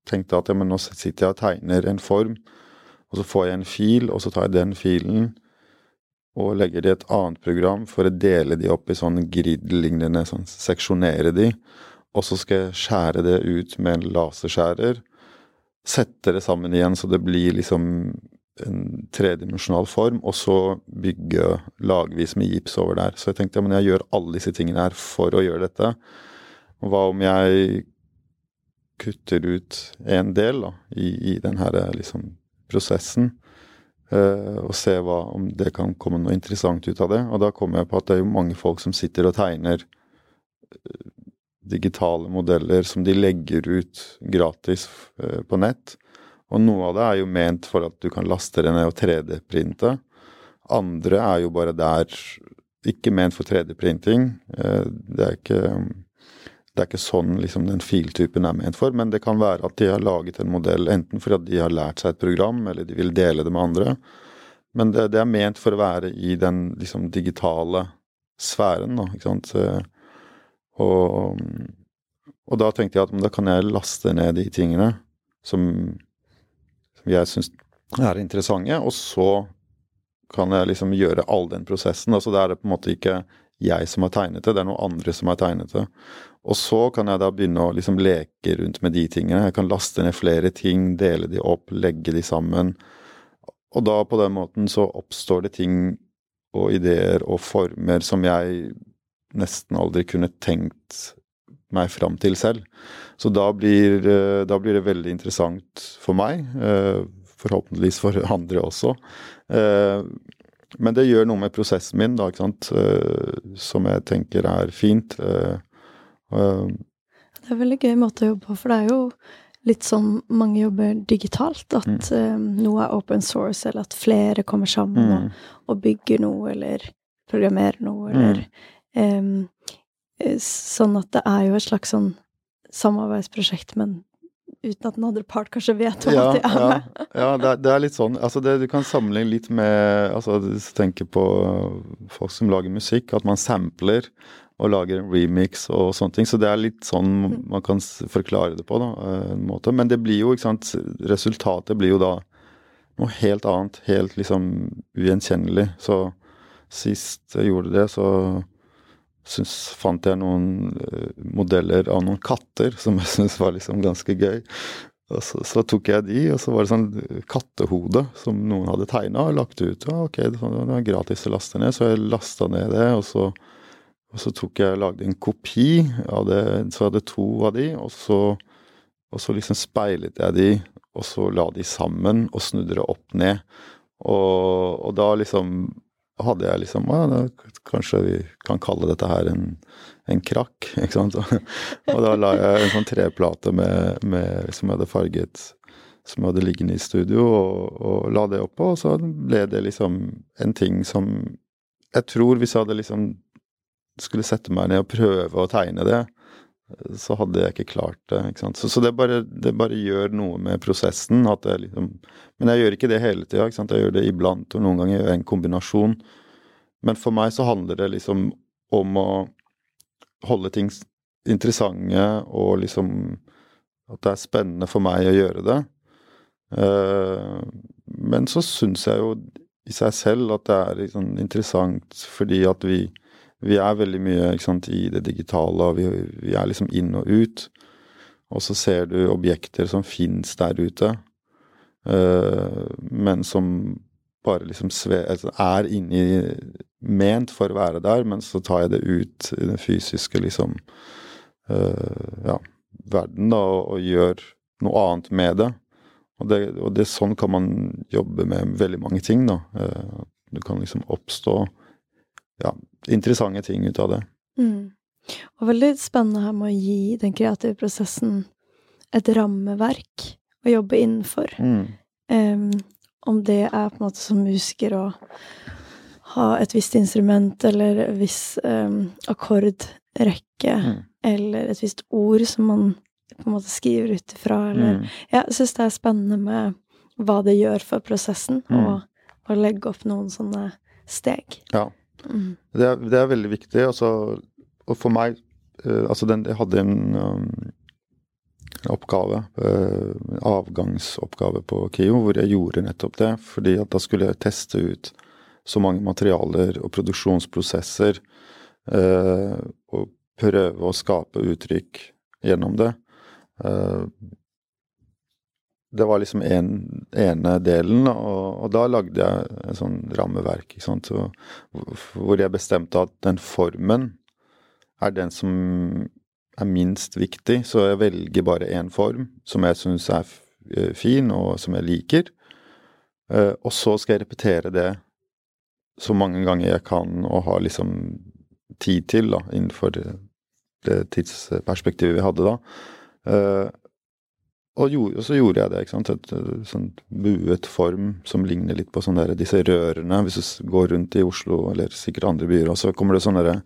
tenkte at ja, men nå sitter jeg og tegner en form, og så får jeg en fil, og så tar jeg den filen, og legger det i et annet program for å dele de opp i sånn grid-lignende, sånn seksjonere de. Og så skal jeg skjære det ut med en laserskjærer. Sette det sammen igjen så det blir liksom en tredimensjonal form, og så bygge lagvis med gips over der. Så jeg tenkte ja, men jeg gjør alle disse tingene her for å gjøre dette. Hva om jeg kutter ut en del da, i, i den liksom, prosessen? Uh, og se hva, om det kan komme noe interessant ut av det. Og da kommer jeg på at det er jo mange folk som sitter og tegner uh, digitale modeller som de legger ut gratis uh, på nett. Og noe av det er jo ment for at du kan laste det ned og 3D-printe. Andre er jo bare der ikke ment for 3D-printing. Det er ikke det er ikke sånn liksom, den filtypen er ment for, men det kan være at de har laget en modell enten fordi de har lært seg et program, eller de vil dele det med andre. Men det, det er ment for å være i den liksom, digitale sfæren, da, ikke sant. Og, og, da tenkte jeg at da kan jeg laste ned de tingene som, som jeg syns er interessante, og så kan jeg liksom gjøre all den prosessen. Altså da er det på en måte ikke jeg som har tegnet det, det er noen andre som har tegnet det. Og så kan jeg da begynne å liksom leke rundt med de tingene. Jeg kan laste ned flere ting, dele de opp, legge de sammen. Og da på den måten så oppstår det ting og ideer og former som jeg nesten aldri kunne tenkt meg fram til selv. Så da blir, eh, da blir det veldig interessant for meg, eh, forhåpentligvis for andre også. Eh, men det gjør noe med prosessen min, da, ikke sant, som jeg tenker er fint. Det er en veldig gøy måte å jobbe på, for det er jo litt sånn mange jobber digitalt. At mm. noe er open source, eller at flere kommer sammen mm. og, og, bygger noe, eller programmerer noe, eller mm. um, Sånn at det er jo et slags sånn samarbeidsprosjekt, men uten at den andre part kanskje vet om ja, at de er med. Ja, ja det, er, det, er, litt sånn. Altså det, du kan sammenligne litt med altså Tenke på folk som lager musikk, at man sampler og lager en remix og sånne ting. Så det er litt sånn mm. man kan forklare det på, da, eh, en måte. Men det blir jo, ikke sant, resultatet blir jo da noe helt annet. Helt liksom ugjenkjennelig. Så sist jeg gjorde det, så syns, fant jeg noen eh, modeller av noen katter som jeg syntes var liksom ganske gøy. Og så, så, tok jeg de, og så var det sånn kattehode som noen hadde tegna og lagt ut. Ja, ok, det var gratis å laste ned, så jeg lasta ned det, og så og så tok jeg og lagde en kopi av det, så jeg hadde to av de, og så, og så liksom speilet jeg de, og så la de sammen og snudde det opp ned. Og, og da liksom hadde jeg liksom ja, da, Kanskje vi kan kalle dette her en, en krakk, ikke sant. og da la jeg en sånn treplate med, med, som jeg hadde farget som jeg hadde liggende i studio, og, og la det oppå, og så ble det liksom en ting som Jeg tror hvis jeg hadde liksom skulle sette meg ned og prøve å tegne det, så hadde jeg ikke klart det. ikke? Så, så det, bare, det, bare, gjør noe med prosessen. jeg liksom, Men jeg gjør ikke det hele tida. Jeg gjør det iblant, og noen ganger gjør jeg en kombinasjon. Men for meg så handler det liksom om å holde ting interessante, og liksom at det er spennende for meg å gjøre det. Uh, men så syns jeg jo i seg selv at det er liksom interessant fordi at vi vi er veldig mye sant, i det digitale, og vi, vi, er liksom inn og ut. Og så ser du objekter som fins der ute, uh, men som bare liksom sve, altså er inni Ment for å være der, men så tar jeg det ut i den fysiske liksom uh, ja, verden, da, og, og, gjør noe annet med det. Og, det. og det, sånn kan man jobbe med veldig mange ting, da. Uh, du kan liksom oppstå ja, interessante ting ut av det. Mm. Og veldig spennende her med å gi den kreative prosessen et rammeverk å jobbe innenfor. Mm. Um, om det er på en måte som musiker å ha et visst instrument eller en viss um, akkordrekke mm. eller et visst ord som man på en måte skriver ut ifra, eller mm. Jeg syns det er spennende med hva det gjør for prosessen, mm. og, å legge opp noen sånne steg. Ja. Mm. Det, er, det, er, veldig viktig. Altså, og for meg uh, altså den, Jeg hadde en um, oppgave, uh, avgangsoppgave på KIO, hvor jeg gjorde nettopp det. fordi at da skulle jeg teste ut så mange materialer og produksjonsprosesser. Uh, og prøve å skape uttrykk gjennom det. Uh, det var liksom en ene delen, og, og, da lagde jeg en sånn rammeverk. Så, hvor jeg bestemte at den formen er den som er minst viktig. Så jeg velger bare én form som jeg syns er fin, og som jeg liker. Og så skal jeg repetere det så mange ganger jeg kan, og ha liksom tid til, da, innenfor det, tidsperspektivet vi hadde da. Og, gjorde, og, så gjorde jeg det. ikke sant, Et, et sånn buet form som ligner litt på sånne der, disse rørene. Hvis du går rundt i Oslo, eller sikkert andre byer og så kommer det sånne, der,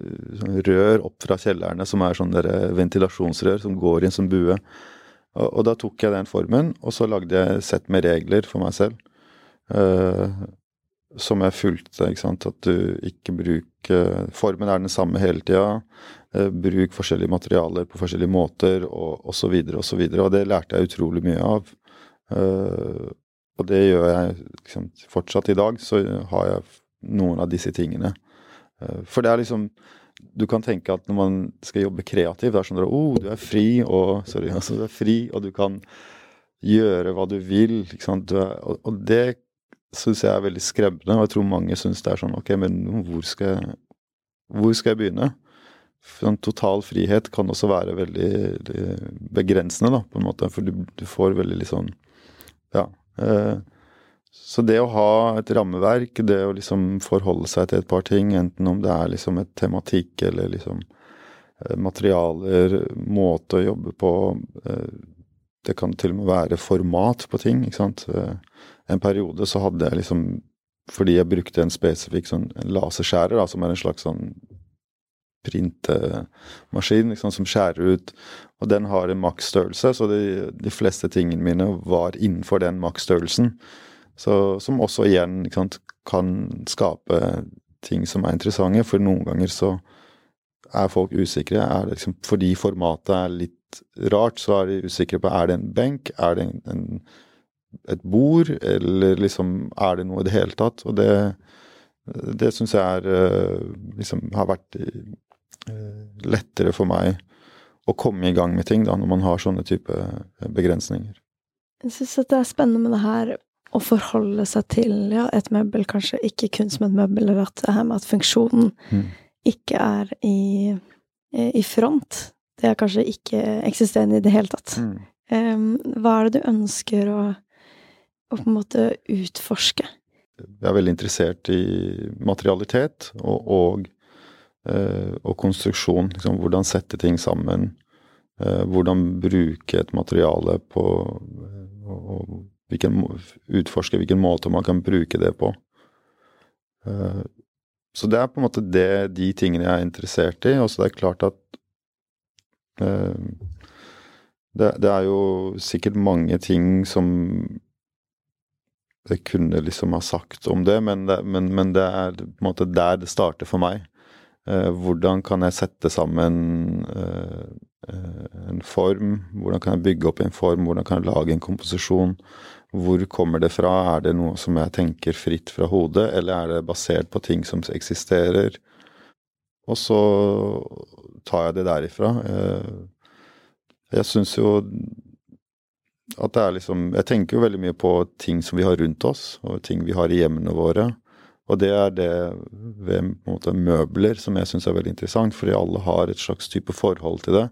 eh, sånne rør opp fra kjellerne som er sånne der ventilasjonsrør som går inn sånn bue. Og, og, da tok jeg den formen, og så lagde jeg sett med regler for meg selv. Uh, som jeg fulgte. ikke sant? At du ikke bruker Formen er den samme hele tida. Eh, bruk forskjellige materialer på forskjellige måter, og osv., osv. Og, og det lærte jeg utrolig mye av. Uh, og det gjør jeg liksom, fortsatt i dag. Så har jeg noen av disse tingene. Uh, for det er liksom Du kan tenke at når man skal jobbe kreativt, det er sånn at oh, du er fri, og sorry, altså du er fri, og du kan gjøre hva du vil. ikke sant? Og, og det syns jeg er veldig skremmende, og jeg tror mange syns det er sånn Ok, men hvor skal jeg, hvor skal jeg begynne? En total frihet kan også være veldig begrensende, da, på en måte. For du, du får veldig litt sånn Ja. Eh, så det å ha et rammeverk, det å liksom forholde seg til et par ting, enten om det er liksom et tematikk eller liksom eh, materialer, måte å jobbe på eh, Det kan til og med være format på ting, ikke sant. En periode så hadde jeg liksom Fordi jeg brukte en spesifikk sånn laserskjærer, da, som er en slags sånn printemaskin liksom, som skjærer ut. Og den har en maksstørrelse, så de, de, fleste tingene mine var innenfor den maksstørrelsen. Som også igjen sant, kan skape ting som er interessante, for noen ganger så er folk usikre. Er liksom, fordi formatet er litt rart, så er de usikre på er det en benk, er det en, en et bord, eller liksom er det noe i det hele tatt? Og det, det syns jeg er eh, liksom har vært eh, lettere for meg å komme i gang med ting da, når man har sånne type eh, begrensninger. Jeg syns det er spennende med det her å forholde seg til ja, et møbel, kanskje ikke kun som et møbel, eller at det her med at funksjonen mm. ikke er i, i, front. Det er kanskje ikke eksisterende i det hele tatt. Mm. Um, hva er det du ønsker å å på en måte utforske. Jeg er veldig interessert i materialitet og, og, eh, og konstruksjon. Liksom, hvordan sette ting sammen. Eh, hvordan bruke et materiale på og, hvilken, Utforske hvilken måte man kan bruke det på. Eh, så det er på en måte det, de tingene jeg er interessert i. Og så det er klart at det, det, er jo sikkert mange ting som jeg kunne liksom ha sagt om det, men det, men, men det er på en måte der det starter for meg. Eh, hvordan kan jeg sette sammen eh, eh, en form? Hvordan kan jeg bygge opp en form? Hvordan kan jeg lage en komposisjon? Hvor kommer det fra? Er det noe som jeg tenker fritt fra hodet, eller er det basert på ting som eksisterer? Og så tar jeg det derifra. Eh, jeg syns jo at det er liksom Jeg tenker jo veldig mye på ting som vi har rundt oss, og ting vi har i hjemmene våre. Og det er det ved måte, møbler som jeg syns er veldig interessant, fordi alle har et slags type forhold til det.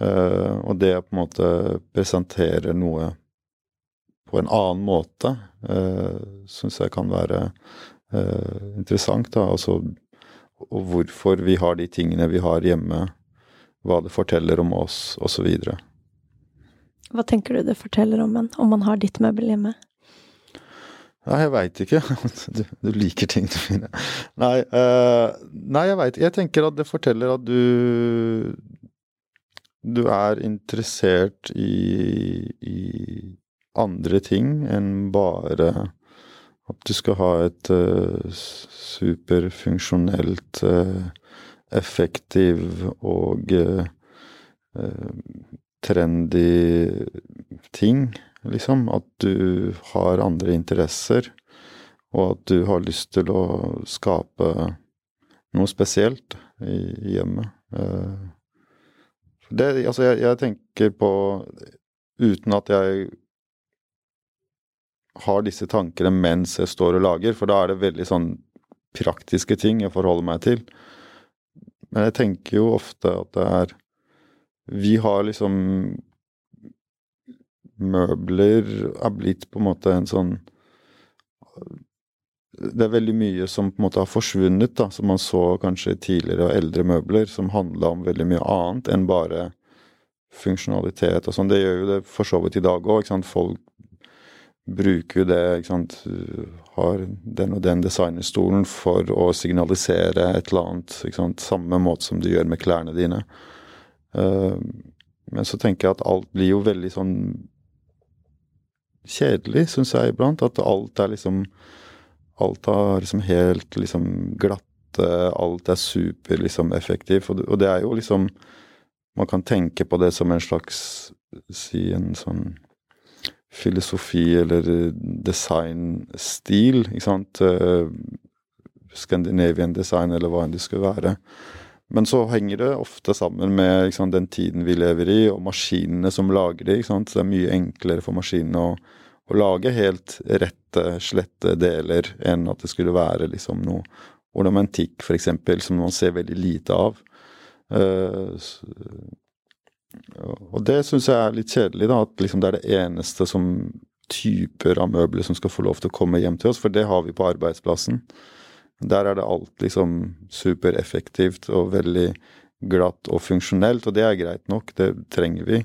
Uh, og det på en måte presentere noe på en annen måte, uh, syns jeg kan være uh, interessant. da, altså og hvorfor vi har de tingene vi har hjemme, hva det forteller om oss, osv. Hva tenker du det forteller om en, om man har ditt møbel hjemme? Nei, jeg veit ikke. Du, du, liker ting du finner. Nei, uh, nei jeg veit Jeg tenker at det forteller at du Du er interessert i, i andre ting enn bare at du skal ha et uh, superfunksjonelt, uh, effektiv og trendy ting, liksom. At du har andre interesser. og at du har lyst til å skape noe spesielt i, hjemmet. Eh, det, altså, jeg, jeg tenker på Uten at jeg har disse tankene mens jeg står og lager, for da er det veldig sånn praktiske ting jeg forholder meg til. Men jeg tenker jo ofte at det er Vi har liksom Møbler er blitt på en måte en sånn Det er veldig mye som på en måte har forsvunnet, da, som man så kanskje tidligere og eldre møbler, som handla om veldig mye annet enn bare funksjonalitet og sånn. Det gjør jo det for så vidt i dag òg. Folk bruker jo det, ikke sant. Har den og den designerstolen for å signalisere et eller annet. ikke sant? Samme måte som du gjør med klærne dine. Uh, men så tenker jeg at alt blir jo veldig sånn kjedelig, syns jeg iblant. At alt er liksom Alt er liksom helt liksom glatte, alt er super liksom effektivt. Og, det er jo liksom Man kan tenke på det som en slags Si en sånn filosofi eller eh, designstil, ikke sant. Uh, Scandinavian design, eller hva enn det skulle være. Men så henger det ofte sammen med sant, den tiden vi lever i, og maskinene som lager det. Så det er mye enklere for maskinene å, å lage helt rette, slette deler enn at det skulle være liksom noe ornamentikk, f.eks., som man ser veldig lite av. Uh, og det syns jeg er litt kjedelig, da, at liksom det er det eneste som typer av møbler som skal få lov til å komme hjem til oss, for det har vi på arbeidsplassen. Der er det alt liksom supereffektivt og veldig glatt og funksjonelt, og det er greit nok, det trenger vi.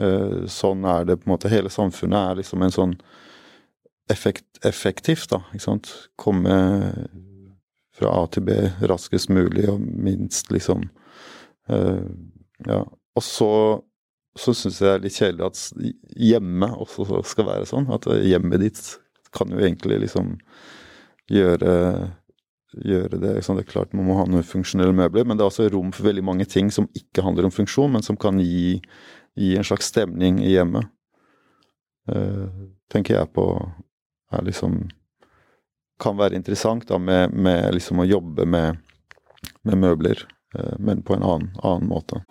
Eh, sånn er det på en måte. Hele samfunnet er liksom en sånn effekt, effektivt, da, ikke sant. Komme fra A til B raskest mulig og minst liksom uh, Ja, og så, så syns jeg det er litt kjedelig at hjemme også skal være sånn. At hjemmet ditt kan jo egentlig liksom gjøre, gjøre det Det er klart man må ha noen funksjonelle møbler, men det er også rom for veldig mange ting som ikke handler om funksjon, men som kan gi, gi en slags stemning i hjemmet. Uh, tenker jeg på er liksom Kan være interessant da med, med liksom å jobbe med, med møbler, uh, men på en annen, annen måte.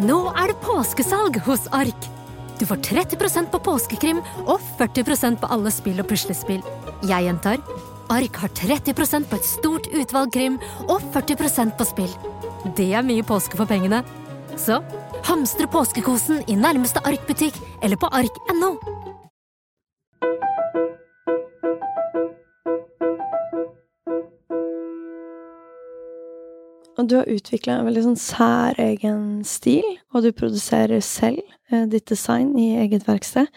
Nå er det påskesalg hos Ark! Du får 30% på påskekrim og 40% på alle spill og puslespill. Jeg gjentar Ark har 30% på et stort utvalg krim og 40% på spill. Det er mye påske for pengene. Så hamstre påskekosen i nærmeste Ark-butikk eller på ark.no. Og du har utvikla en veldig sånn særegen stil, og du produserer selv eh, ditt design i eget verksted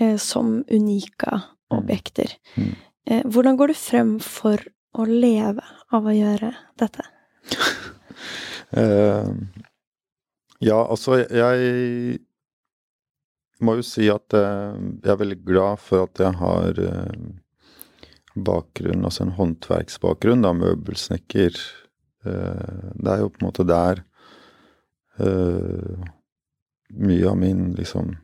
eh, som unika mm. objekter. Mm. Eh, hvordan går du frem for å leve av å gjøre dette? uh, ja, altså, jeg må jo si at uh, jeg er veldig glad for at jeg har uh, bakgrunn, altså en håndverksbakgrunn, da, møbelsnekker Eh, det er jo på en måte der mye av min liksom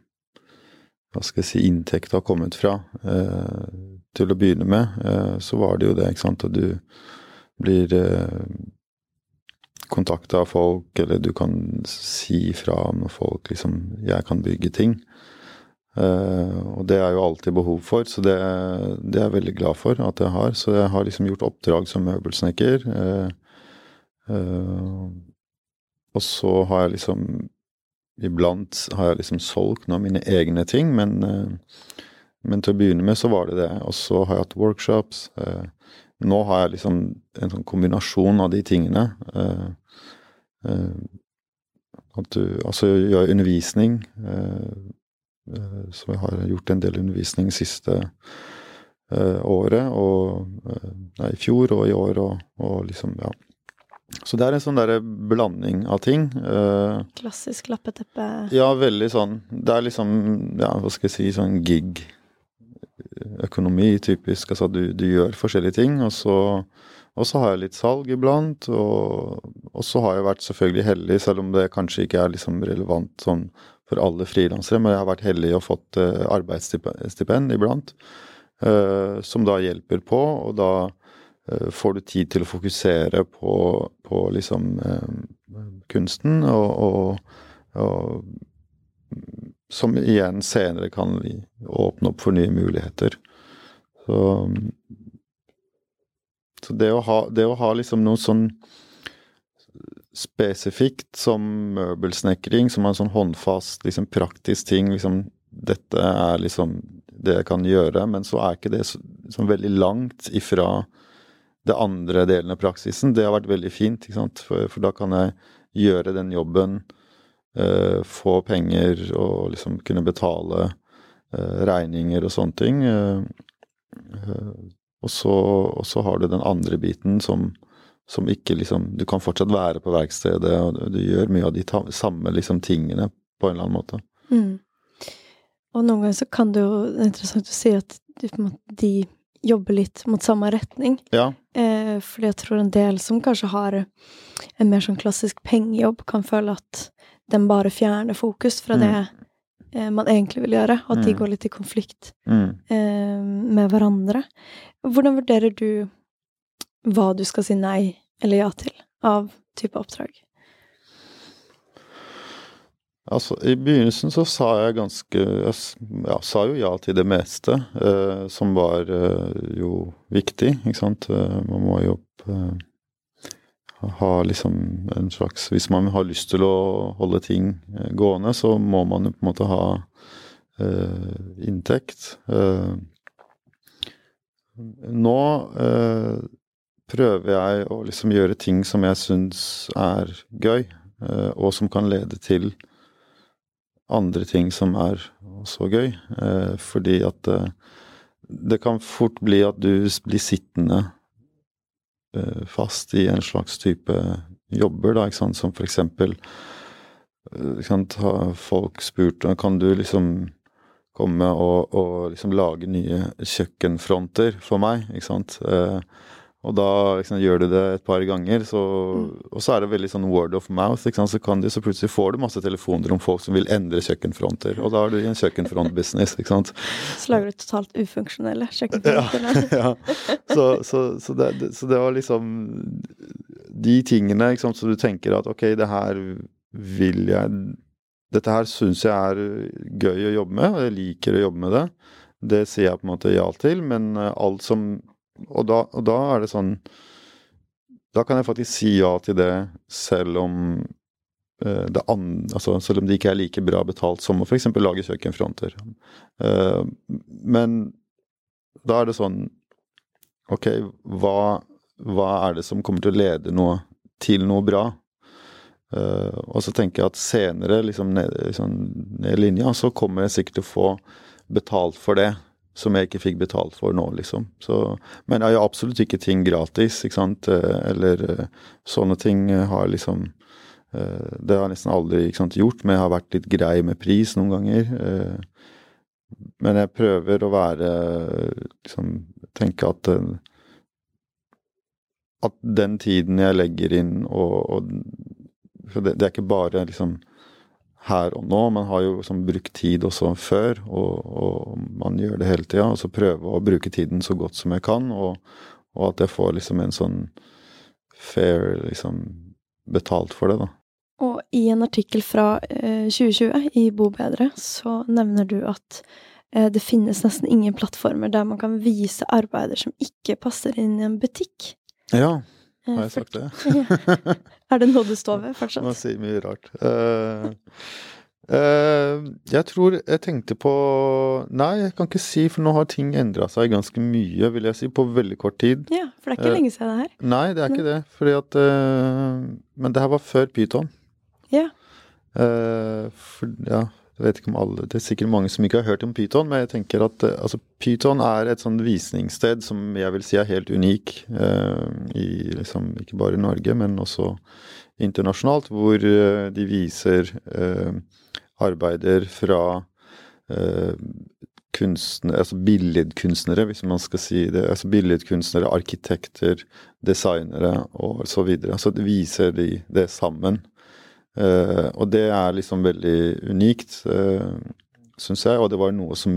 hva skal jeg si, inntekt har kommet fra. Uh, til å begynne med uh, så var det jo det, ikke sant, at du blir uh, kontakta av folk, eller du kan si fra om folk liksom 'Jeg kan bygge ting'. Uh, og det er jo alltid behov for, så det, det, er jeg veldig glad for at jeg har. Så jeg har liksom gjort oppdrag som møbelsnekker. Og så har jeg liksom Iblant har jeg liksom solgt noen av mine egne ting, men, men, til å begynne med så var det det. Og så har jeg hatt workshops. Uh, nå har jeg liksom en sånn kombinasjon av de tingene. at du Altså gjør undervisning. så jeg har gjort en del undervisning siste året, og nei, i fjor og i år, og, og liksom, ja så det er en sånn derre blanding av ting. Klassisk lappeteppe? Ja, veldig sånn. Det er liksom, ja, hva skal jeg si, sånn gig-økonomi, typisk. Altså du, du, gjør forskjellige ting, og så, og så, har jeg litt salg iblant. Og, og, så har jeg vært selvfølgelig heldig, selv om det kanskje ikke er liksom relevant sånn for alle frilansere, men jeg har vært heldig og fått uh, arbeidsstipend iblant. uh, som da hjelper på, og da uh, får du tid til å fokusere på, på liksom uh, kunsten, og, og, og, som igjen senere kan åpne opp for nye muligheter. Så, så det, å ha, det å ha liksom noe sånn spesifikt som møbelsnekring, som er en sånn håndfast, liksom praktisk ting. liksom Dette er liksom det jeg kan gjøre, men så er ikke det så, så veldig langt ifra det andre delen av praksisen. Det har vært veldig fint? For, for da kan jeg gjøre den jobben, uh, få penger og liksom kunne betale uh, regninger og sånne ting. Uh, og, så, og så har du den andre biten som som ikke liksom Du kan fortsatt være på verkstedet, og du, gjør mye av de samme liksom tingene på en eller annen måte. Mm. Og noen ganger så kan det jo Det er interessant å si at de jobber litt mot samme retning. Ja. Eh, fordi jeg tror en del som kanskje har en mer sånn klassisk pengejobb, kan føle at den bare fjerner fokus fra mm. det eh, man egentlig vil gjøre, og at mm. de går litt i konflikt mm. eh, med hverandre. Hvordan vurderer du hva du skal si nei eller ja til av type oppdrag? Altså, I begynnelsen så sa jeg ganske Jeg ja, sa jo ja til det meste, eh, som var eh, jo viktig, ikke sant. Eh, man må jo eh, ha liksom en slags Hvis man har lyst til å holde ting eh, gående, så må man jo på en måte ha eh, inntekt. nå prøver jeg å liksom gjøre ting som jeg syns er gøy, eh, og som kan lede til andre ting som er også gøy. Eh, fordi at eh, det kan fort bli at du blir sittende fast i en slags type jobber, da, ikke sant, som for eksempel ikke har folk spurt kan du liksom komme og, og liksom lage nye kjøkkenfronter for meg, ikke sant. Og da liksom, gjør du det et par ganger, så, mm. og så er det veldig sånn word of mouth. Så, kan du, så plutselig får du masse telefoner om folk som vil endre kjøkkenfronter. Og da er du i en kjøkkenfrontbusiness, ikke sant. Så lager du totalt ufunksjonelle kjøkkenfronter. ja, ja. Så, så, så, det, så, det, var liksom de tingene ikke sant, så du tenker at ok, det her vil jeg Dette her syns jeg er gøy å jobbe med, og jeg liker å jobbe med det. Det sier jeg på en måte ja til, men alt som og da, og da, er det sånn Da kan jeg faktisk si ja til det, selv om uh, det andre, altså, selv om det ikke er like bra betalt som å f.eks. lage kjøkkenfronter. Uh, men da er det sånn Ok, hva, hva, er det som kommer til å lede noe til noe bra? Uh, og så tenker jeg at senere, liksom ned, liksom ned linja, så kommer jeg sikkert til å få betalt for det som jeg ikke fikk betalt for nå, liksom. Så, men jeg gjør absolutt ikke ting gratis, ikke sant. Eh, eller eh, sånne ting har liksom eh, Det har jeg nesten aldri sant, gjort, men jeg har vært litt grei med pris noen ganger. Men jeg prøver å være liksom Tenke at at den tiden jeg legger inn og, og det, det er ikke bare liksom her og nå. Man har jo sånn, brukt tid også før, og, og man gjør det hele tida. Og så prøve å bruke tiden så godt som jeg kan, og, og at jeg får liksom en sånn fair liksom betalt for det, da. Og i en artikkel fra eh, 2020 i Bo bedre, så nevner du at eh, det finnes nesten ingen plattformer der man kan vise arbeider som ikke passer inn i en butikk. Ja, har jeg sagt det? er det noe du står ved fortsatt? Man sier mye rart. Uh, uh, jeg tror jeg tenkte på Nei, jeg kan ikke si, for nå har ting endra seg ganske mye, vil jeg si, på veldig kort tid. Ja, for det er ikke uh, lenge siden det her. Nei, det er ikke det. Fordi at Men det her var før Pyton. Ja. for, ja, jeg vet ikke om alle, Det er sikkert mange som ikke har hørt om Pyton, men jeg tenker at eh, altså, Pyton er et sånn visningssted som jeg vil si er helt unik. Eh, i liksom, Ikke bare i Norge, men også internasjonalt. Hvor eh, de viser eh, arbeider fra eh, kunstnere, altså billedkunstnere, hvis man skal si det. altså Billedkunstnere, arkitekter, designere og så videre. Så det viser de det sammen. Uh, og det er liksom veldig unikt, uh, eh, syns jeg. Og det var noe som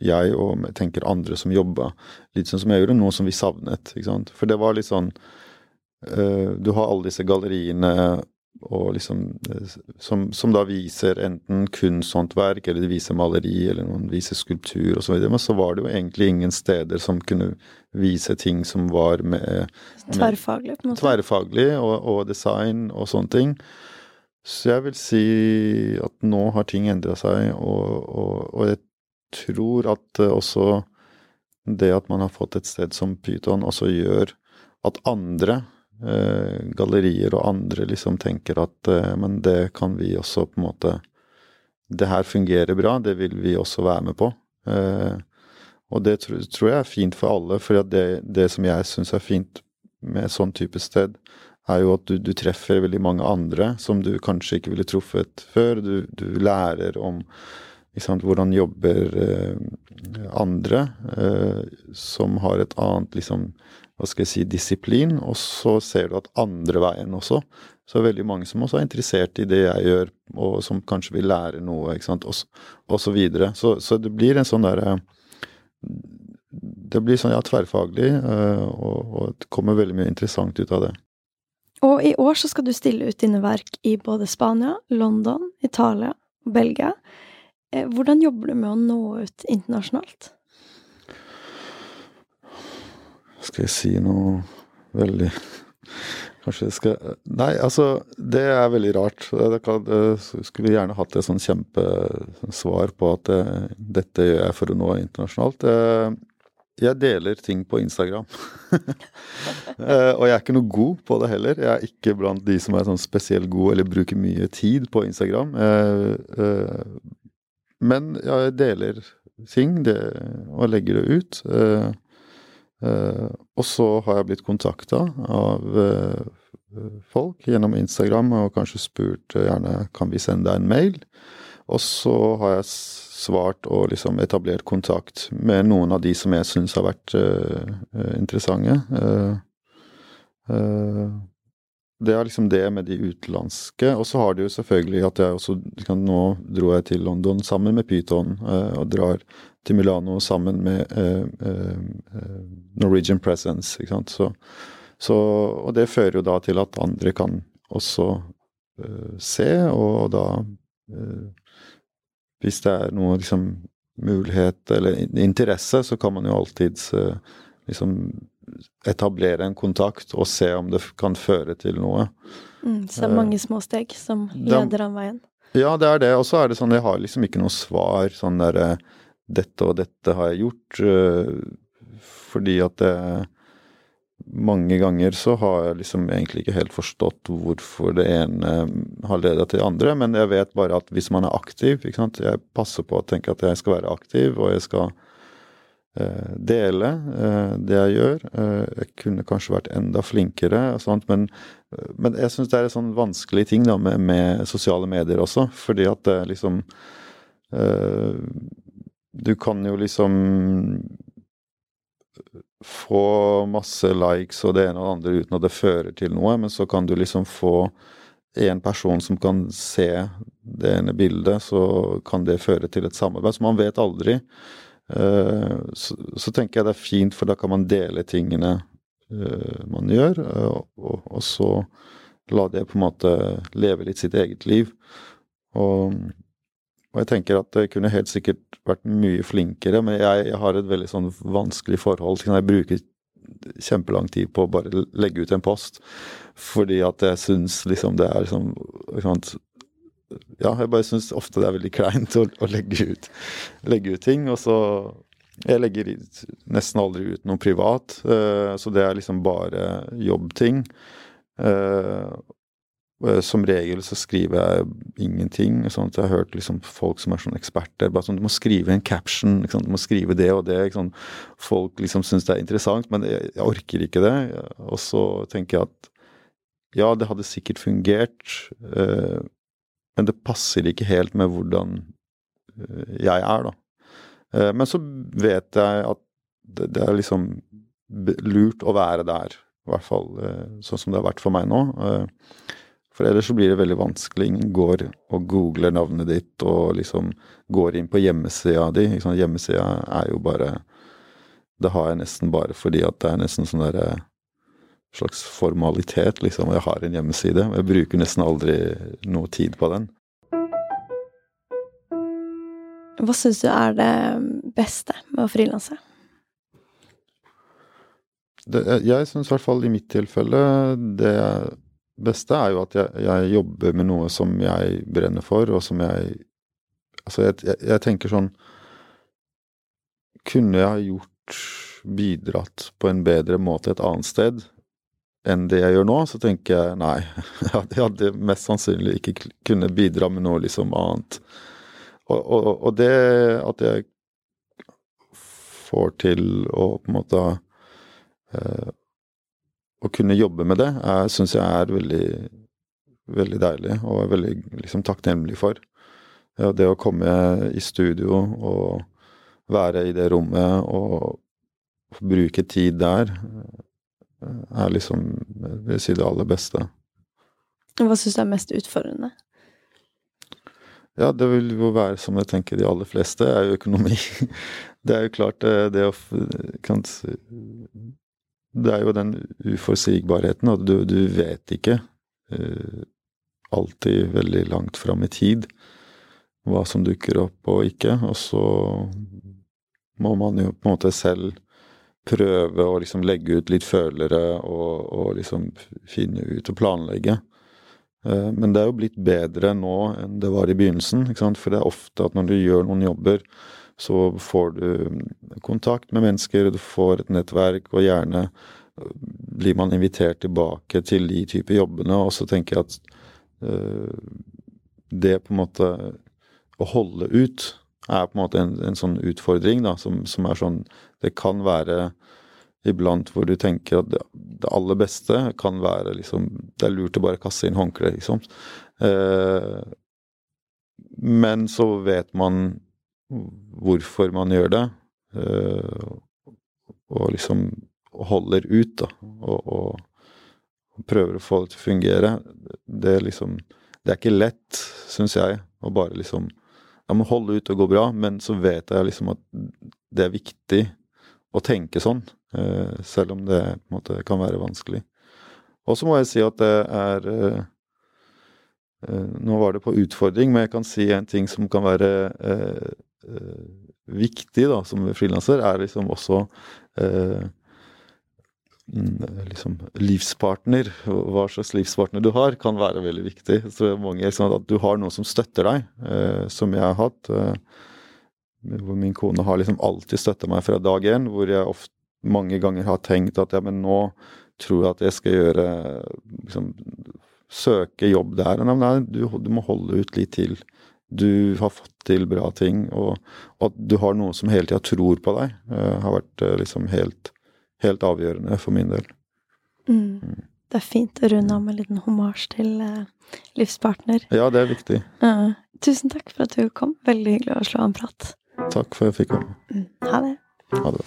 jeg og jeg tenker andre som jobba litt sånn som jeg gjorde, noe som vi savnet. ikke sant? For det var litt sånn uh, Du har alle disse galleriene og liksom som, som, da viser enten kunsthåndverk, eller de viser maleri, eller noen viser skulptur osv. Men så var det jo egentlig ingen steder som kunne vise ting som var med, med Tverrfaglig, på en måte. Tverrfaglig, og, og, design og sånne ting. Så jeg vil si at nå har ting endra seg, og, og, og, jeg tror at også det at man har fått et sted som Pyton, også gjør at andre eh, gallerier og andre liksom tenker at eh, men det kan vi også på en måte Det her fungerer bra, det vil vi også være med på. Eh, og det tror, tror, jeg er fint for alle, for det, det som jeg syns er fint med sånn type sted, er jo at du, du, treffer veldig mange andre som du kanskje ikke ville truffet før. Du, du lærer om sant, hvordan jobber eh, andre eh, som har et annet liksom, hva skal jeg si, disiplin. Og så ser du at andre veien også, så er det veldig mange som også er interessert i det jeg gjør, og som kanskje vil lære noe, ikke sant, og, og så videre. Så, så det blir en sånn derre Det blir sånn, ja, tverrfaglig, eh, og, og det kommer veldig mye interessant ut av det. Og i år så skal du stille ut dine verk i både Spania, London, Italia og Belgia. Eh, hvordan jobber du med å nå ut internasjonalt? Skal jeg si noe veldig Kanskje jeg skal Nei, altså, det er veldig rart. Jeg skulle gjerne hatt et sånn kjempesvar på at eh, dette gjør jeg for å nå internasjonalt. Jeg deler ting på Instagram. Eh, og jeg er ikke noe god på det heller. Jeg er ikke blant de som er sånn spesielt god eller bruker mye tid på Instagram. Eh, eh, men jeg deler ting det, og legger det ut. og så har jeg blitt kontakta av folk gjennom Instagram og kanskje spurt gjerne kan vi sende deg en mail. Og så har jeg svart og liksom etablert kontakt med noen av de som jeg syns har vært uh, interessante. Uh, det er liksom det med de utenlandske. Og så har det jo selvfølgelig at jeg også kan, Nå dro jeg til London sammen med Python, og drar til Milano sammen med Norwegian Presence. ikke sant. Så, så, og det fører jo da til at andre kan også se, og da hvis det er noe liksom mulighet eller interesse, så kan man jo alltids eh, liksom etablere en kontakt og se om det kan føre til noe. Mm, så det er mange små steg som leder an veien? Ja, det er det. Og så er det sånn, jeg har liksom ikke noe svar sånn derre Dette og dette har jeg gjort. Eh, fordi at det mange ganger så har jeg liksom egentlig ikke helt forstått hvorfor det ene har ledet til det andre, men jeg vet bare at hvis man er aktiv ikke sant? Jeg passer på å tenke at jeg skal være aktiv, og jeg skal eh, dele eh, det jeg gjør. Eh, jeg kunne kanskje vært enda flinkere, og sånt, men, men jeg syns det er en sånn vanskelig ting da med, med, sosiale medier også, fordi at det liksom eh, Du kan jo liksom få masse likes og det ene og det andre uten at det fører til noe, men så kan du liksom få en person som kan se det ene bildet, så kan det føre til et samarbeid. Så man vet aldri. Eh, så, så tenker jeg det er fint, for da kan man dele tingene eh, man gjør, og, og, og så la det på en måte leve litt sitt eget liv. Og og jeg tenker at det kunne helt sikkert vært mye flinkere, men jeg, jeg har et veldig sånn vanskelig forhold til når jeg bruker kjempelang tid på å bare legge ut en post. Fordi at jeg syns liksom det er liksom, liksom Ja, jeg bare syns ofte det er veldig kleint å, å legge, ut, legge, ut, ting. Og så Jeg legger nesten aldri ut noe privat, uh, så det er liksom bare jobbting. Uh, Eh, som regel så skriver jeg ingenting. sånn Jeg har hørt liksom folk som er sånn eksperter bare sånn, Du må skrive en caption, du må skrive det og det. Folk liksom syns det er interessant, men jeg, orker ikke det. Og så tenker jeg at ja, det hadde sikkert fungert, eh, men det passer ikke helt med hvordan eh, jeg er, da. Eh, men så vet jeg at det, er liksom lurt å være der, i hvert fall eh, sånn som det har vært for meg nå. Eh, For ellers så blir det veldig vanskelig. Ingen går og googler navnet ditt og liksom går inn på hjemmesida di. Hjemmesida er jo bare Det har jeg nesten bare fordi at det er nesten sånn derre slags formalitet, liksom. Og Jeg har en hjemmeside. og Jeg bruker nesten aldri noe tid på den. Hva syns du er det beste med å frilanse? jeg syns i hvert fall i mitt tilfelle det beste er jo at jeg, jeg, jobber med noe som jeg brenner for, og som jeg Altså, jeg, jeg, jeg tenker sånn Kunne jeg gjort bidratt på en bedre måte et annet sted enn det jeg gjør nå, så tenker jeg nei. Jeg hadde mest sannsynlig ikke kunne bidra med noe liksom annet. Og, og, og det at jeg får til å på en måte uh, å kunne jobbe med det, syns jeg er veldig, veldig deilig, og er veldig liksom, takknemlig for. Ja, det å komme i studio og være i det rommet og bruke tid der, er liksom vil si det aller beste. Hva syns du er mest utfordrende? Ja, det vil jo være, som jeg tenker de aller fleste, er jo økonomi. Det er jo klart, det, det å kan, det er jo den uforutsigbarheten, og du, du vet ikke uh, alltid veldig langt fram i tid hva som dukker opp og ikke. Og så må man jo på en måte selv prøve å liksom legge ut litt følere og, og liksom finne ut og planlegge. Uh, men det er jo blitt bedre nå enn det var i begynnelsen. For det er ofte at når du gjør noen jobber, så får du kontakt med mennesker, du får et nettverk, og gjerne øh, blir man invitert tilbake til de typer jobbene. Og så tenker jeg at uh, det på en måte Å holde ut er på en måte en, en sånn utfordring, da, som, som, er sånn Det kan være iblant hvor du tenker at det, det aller beste kan være liksom Det er lurt å bare kaste inn håndkleet, liksom. Uh, men så vet man hvorfor man gjør det, eh, og liksom holder ut, da, og, og, prøver å få det til å fungere, det er liksom Det er ikke lett, syns jeg, å bare liksom Jeg må holde ut og gå bra, men så vet jeg liksom at det er viktig å tenke sånn, eh, selv om det på en måte kan være vanskelig. Og så må jeg si at det er eh, Nå var det på utfordring, men jeg kan si en ting som kan være viktig da, som frilanser, er liksom også eh, mm, liksom livspartner, hva slags livspartner du har, kan være veldig viktig. Så mange, liksom, At du har noen som støtter deg, eh, som jeg har hatt. Eh, hvor min kone har liksom alltid støtta meg fra dag én. Hvor jeg ofte, mange ganger har tenkt at ja, men nå tror jeg at jeg skal gjøre liksom, Søke jobb der. Nei, du, du må holde ut litt til du har fått til bra ting, og, at du har noe som hele tida tror på deg, uh, har vært uh, liksom helt, helt, avgjørende for min del. Mm. Mm. Det er fint å runde av med en liten homasj til uh, livspartner. Ja, det er viktig. tusen takk for at du kom. Veldig hyggelig å slå en prat. Takk for at jeg fikk komme. Mm. Ha det. Ha det.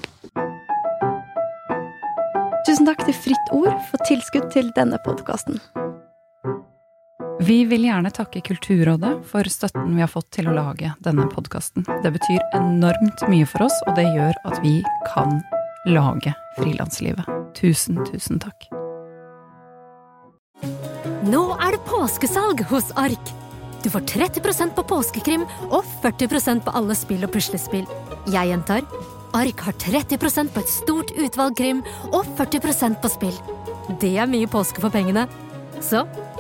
Tusen takk til Fritt Ord for tilskudd til denne podkasten. Vi vil gjerne takke Kulturrådet for støtten vi har fått til å lage denne podkasten. Det betyr enormt mye for oss, og det gjør at vi kan lage Frilanslivet. Tusen, tusen takk. Nå er det påskesalg hos Ark! Du får 30% på påskekrim og 40% på alle spill og puslespill. Jeg gjentar Ark har 30% på et stort utvalg krim og 40% på spill. Det er mye påske for pengene. Så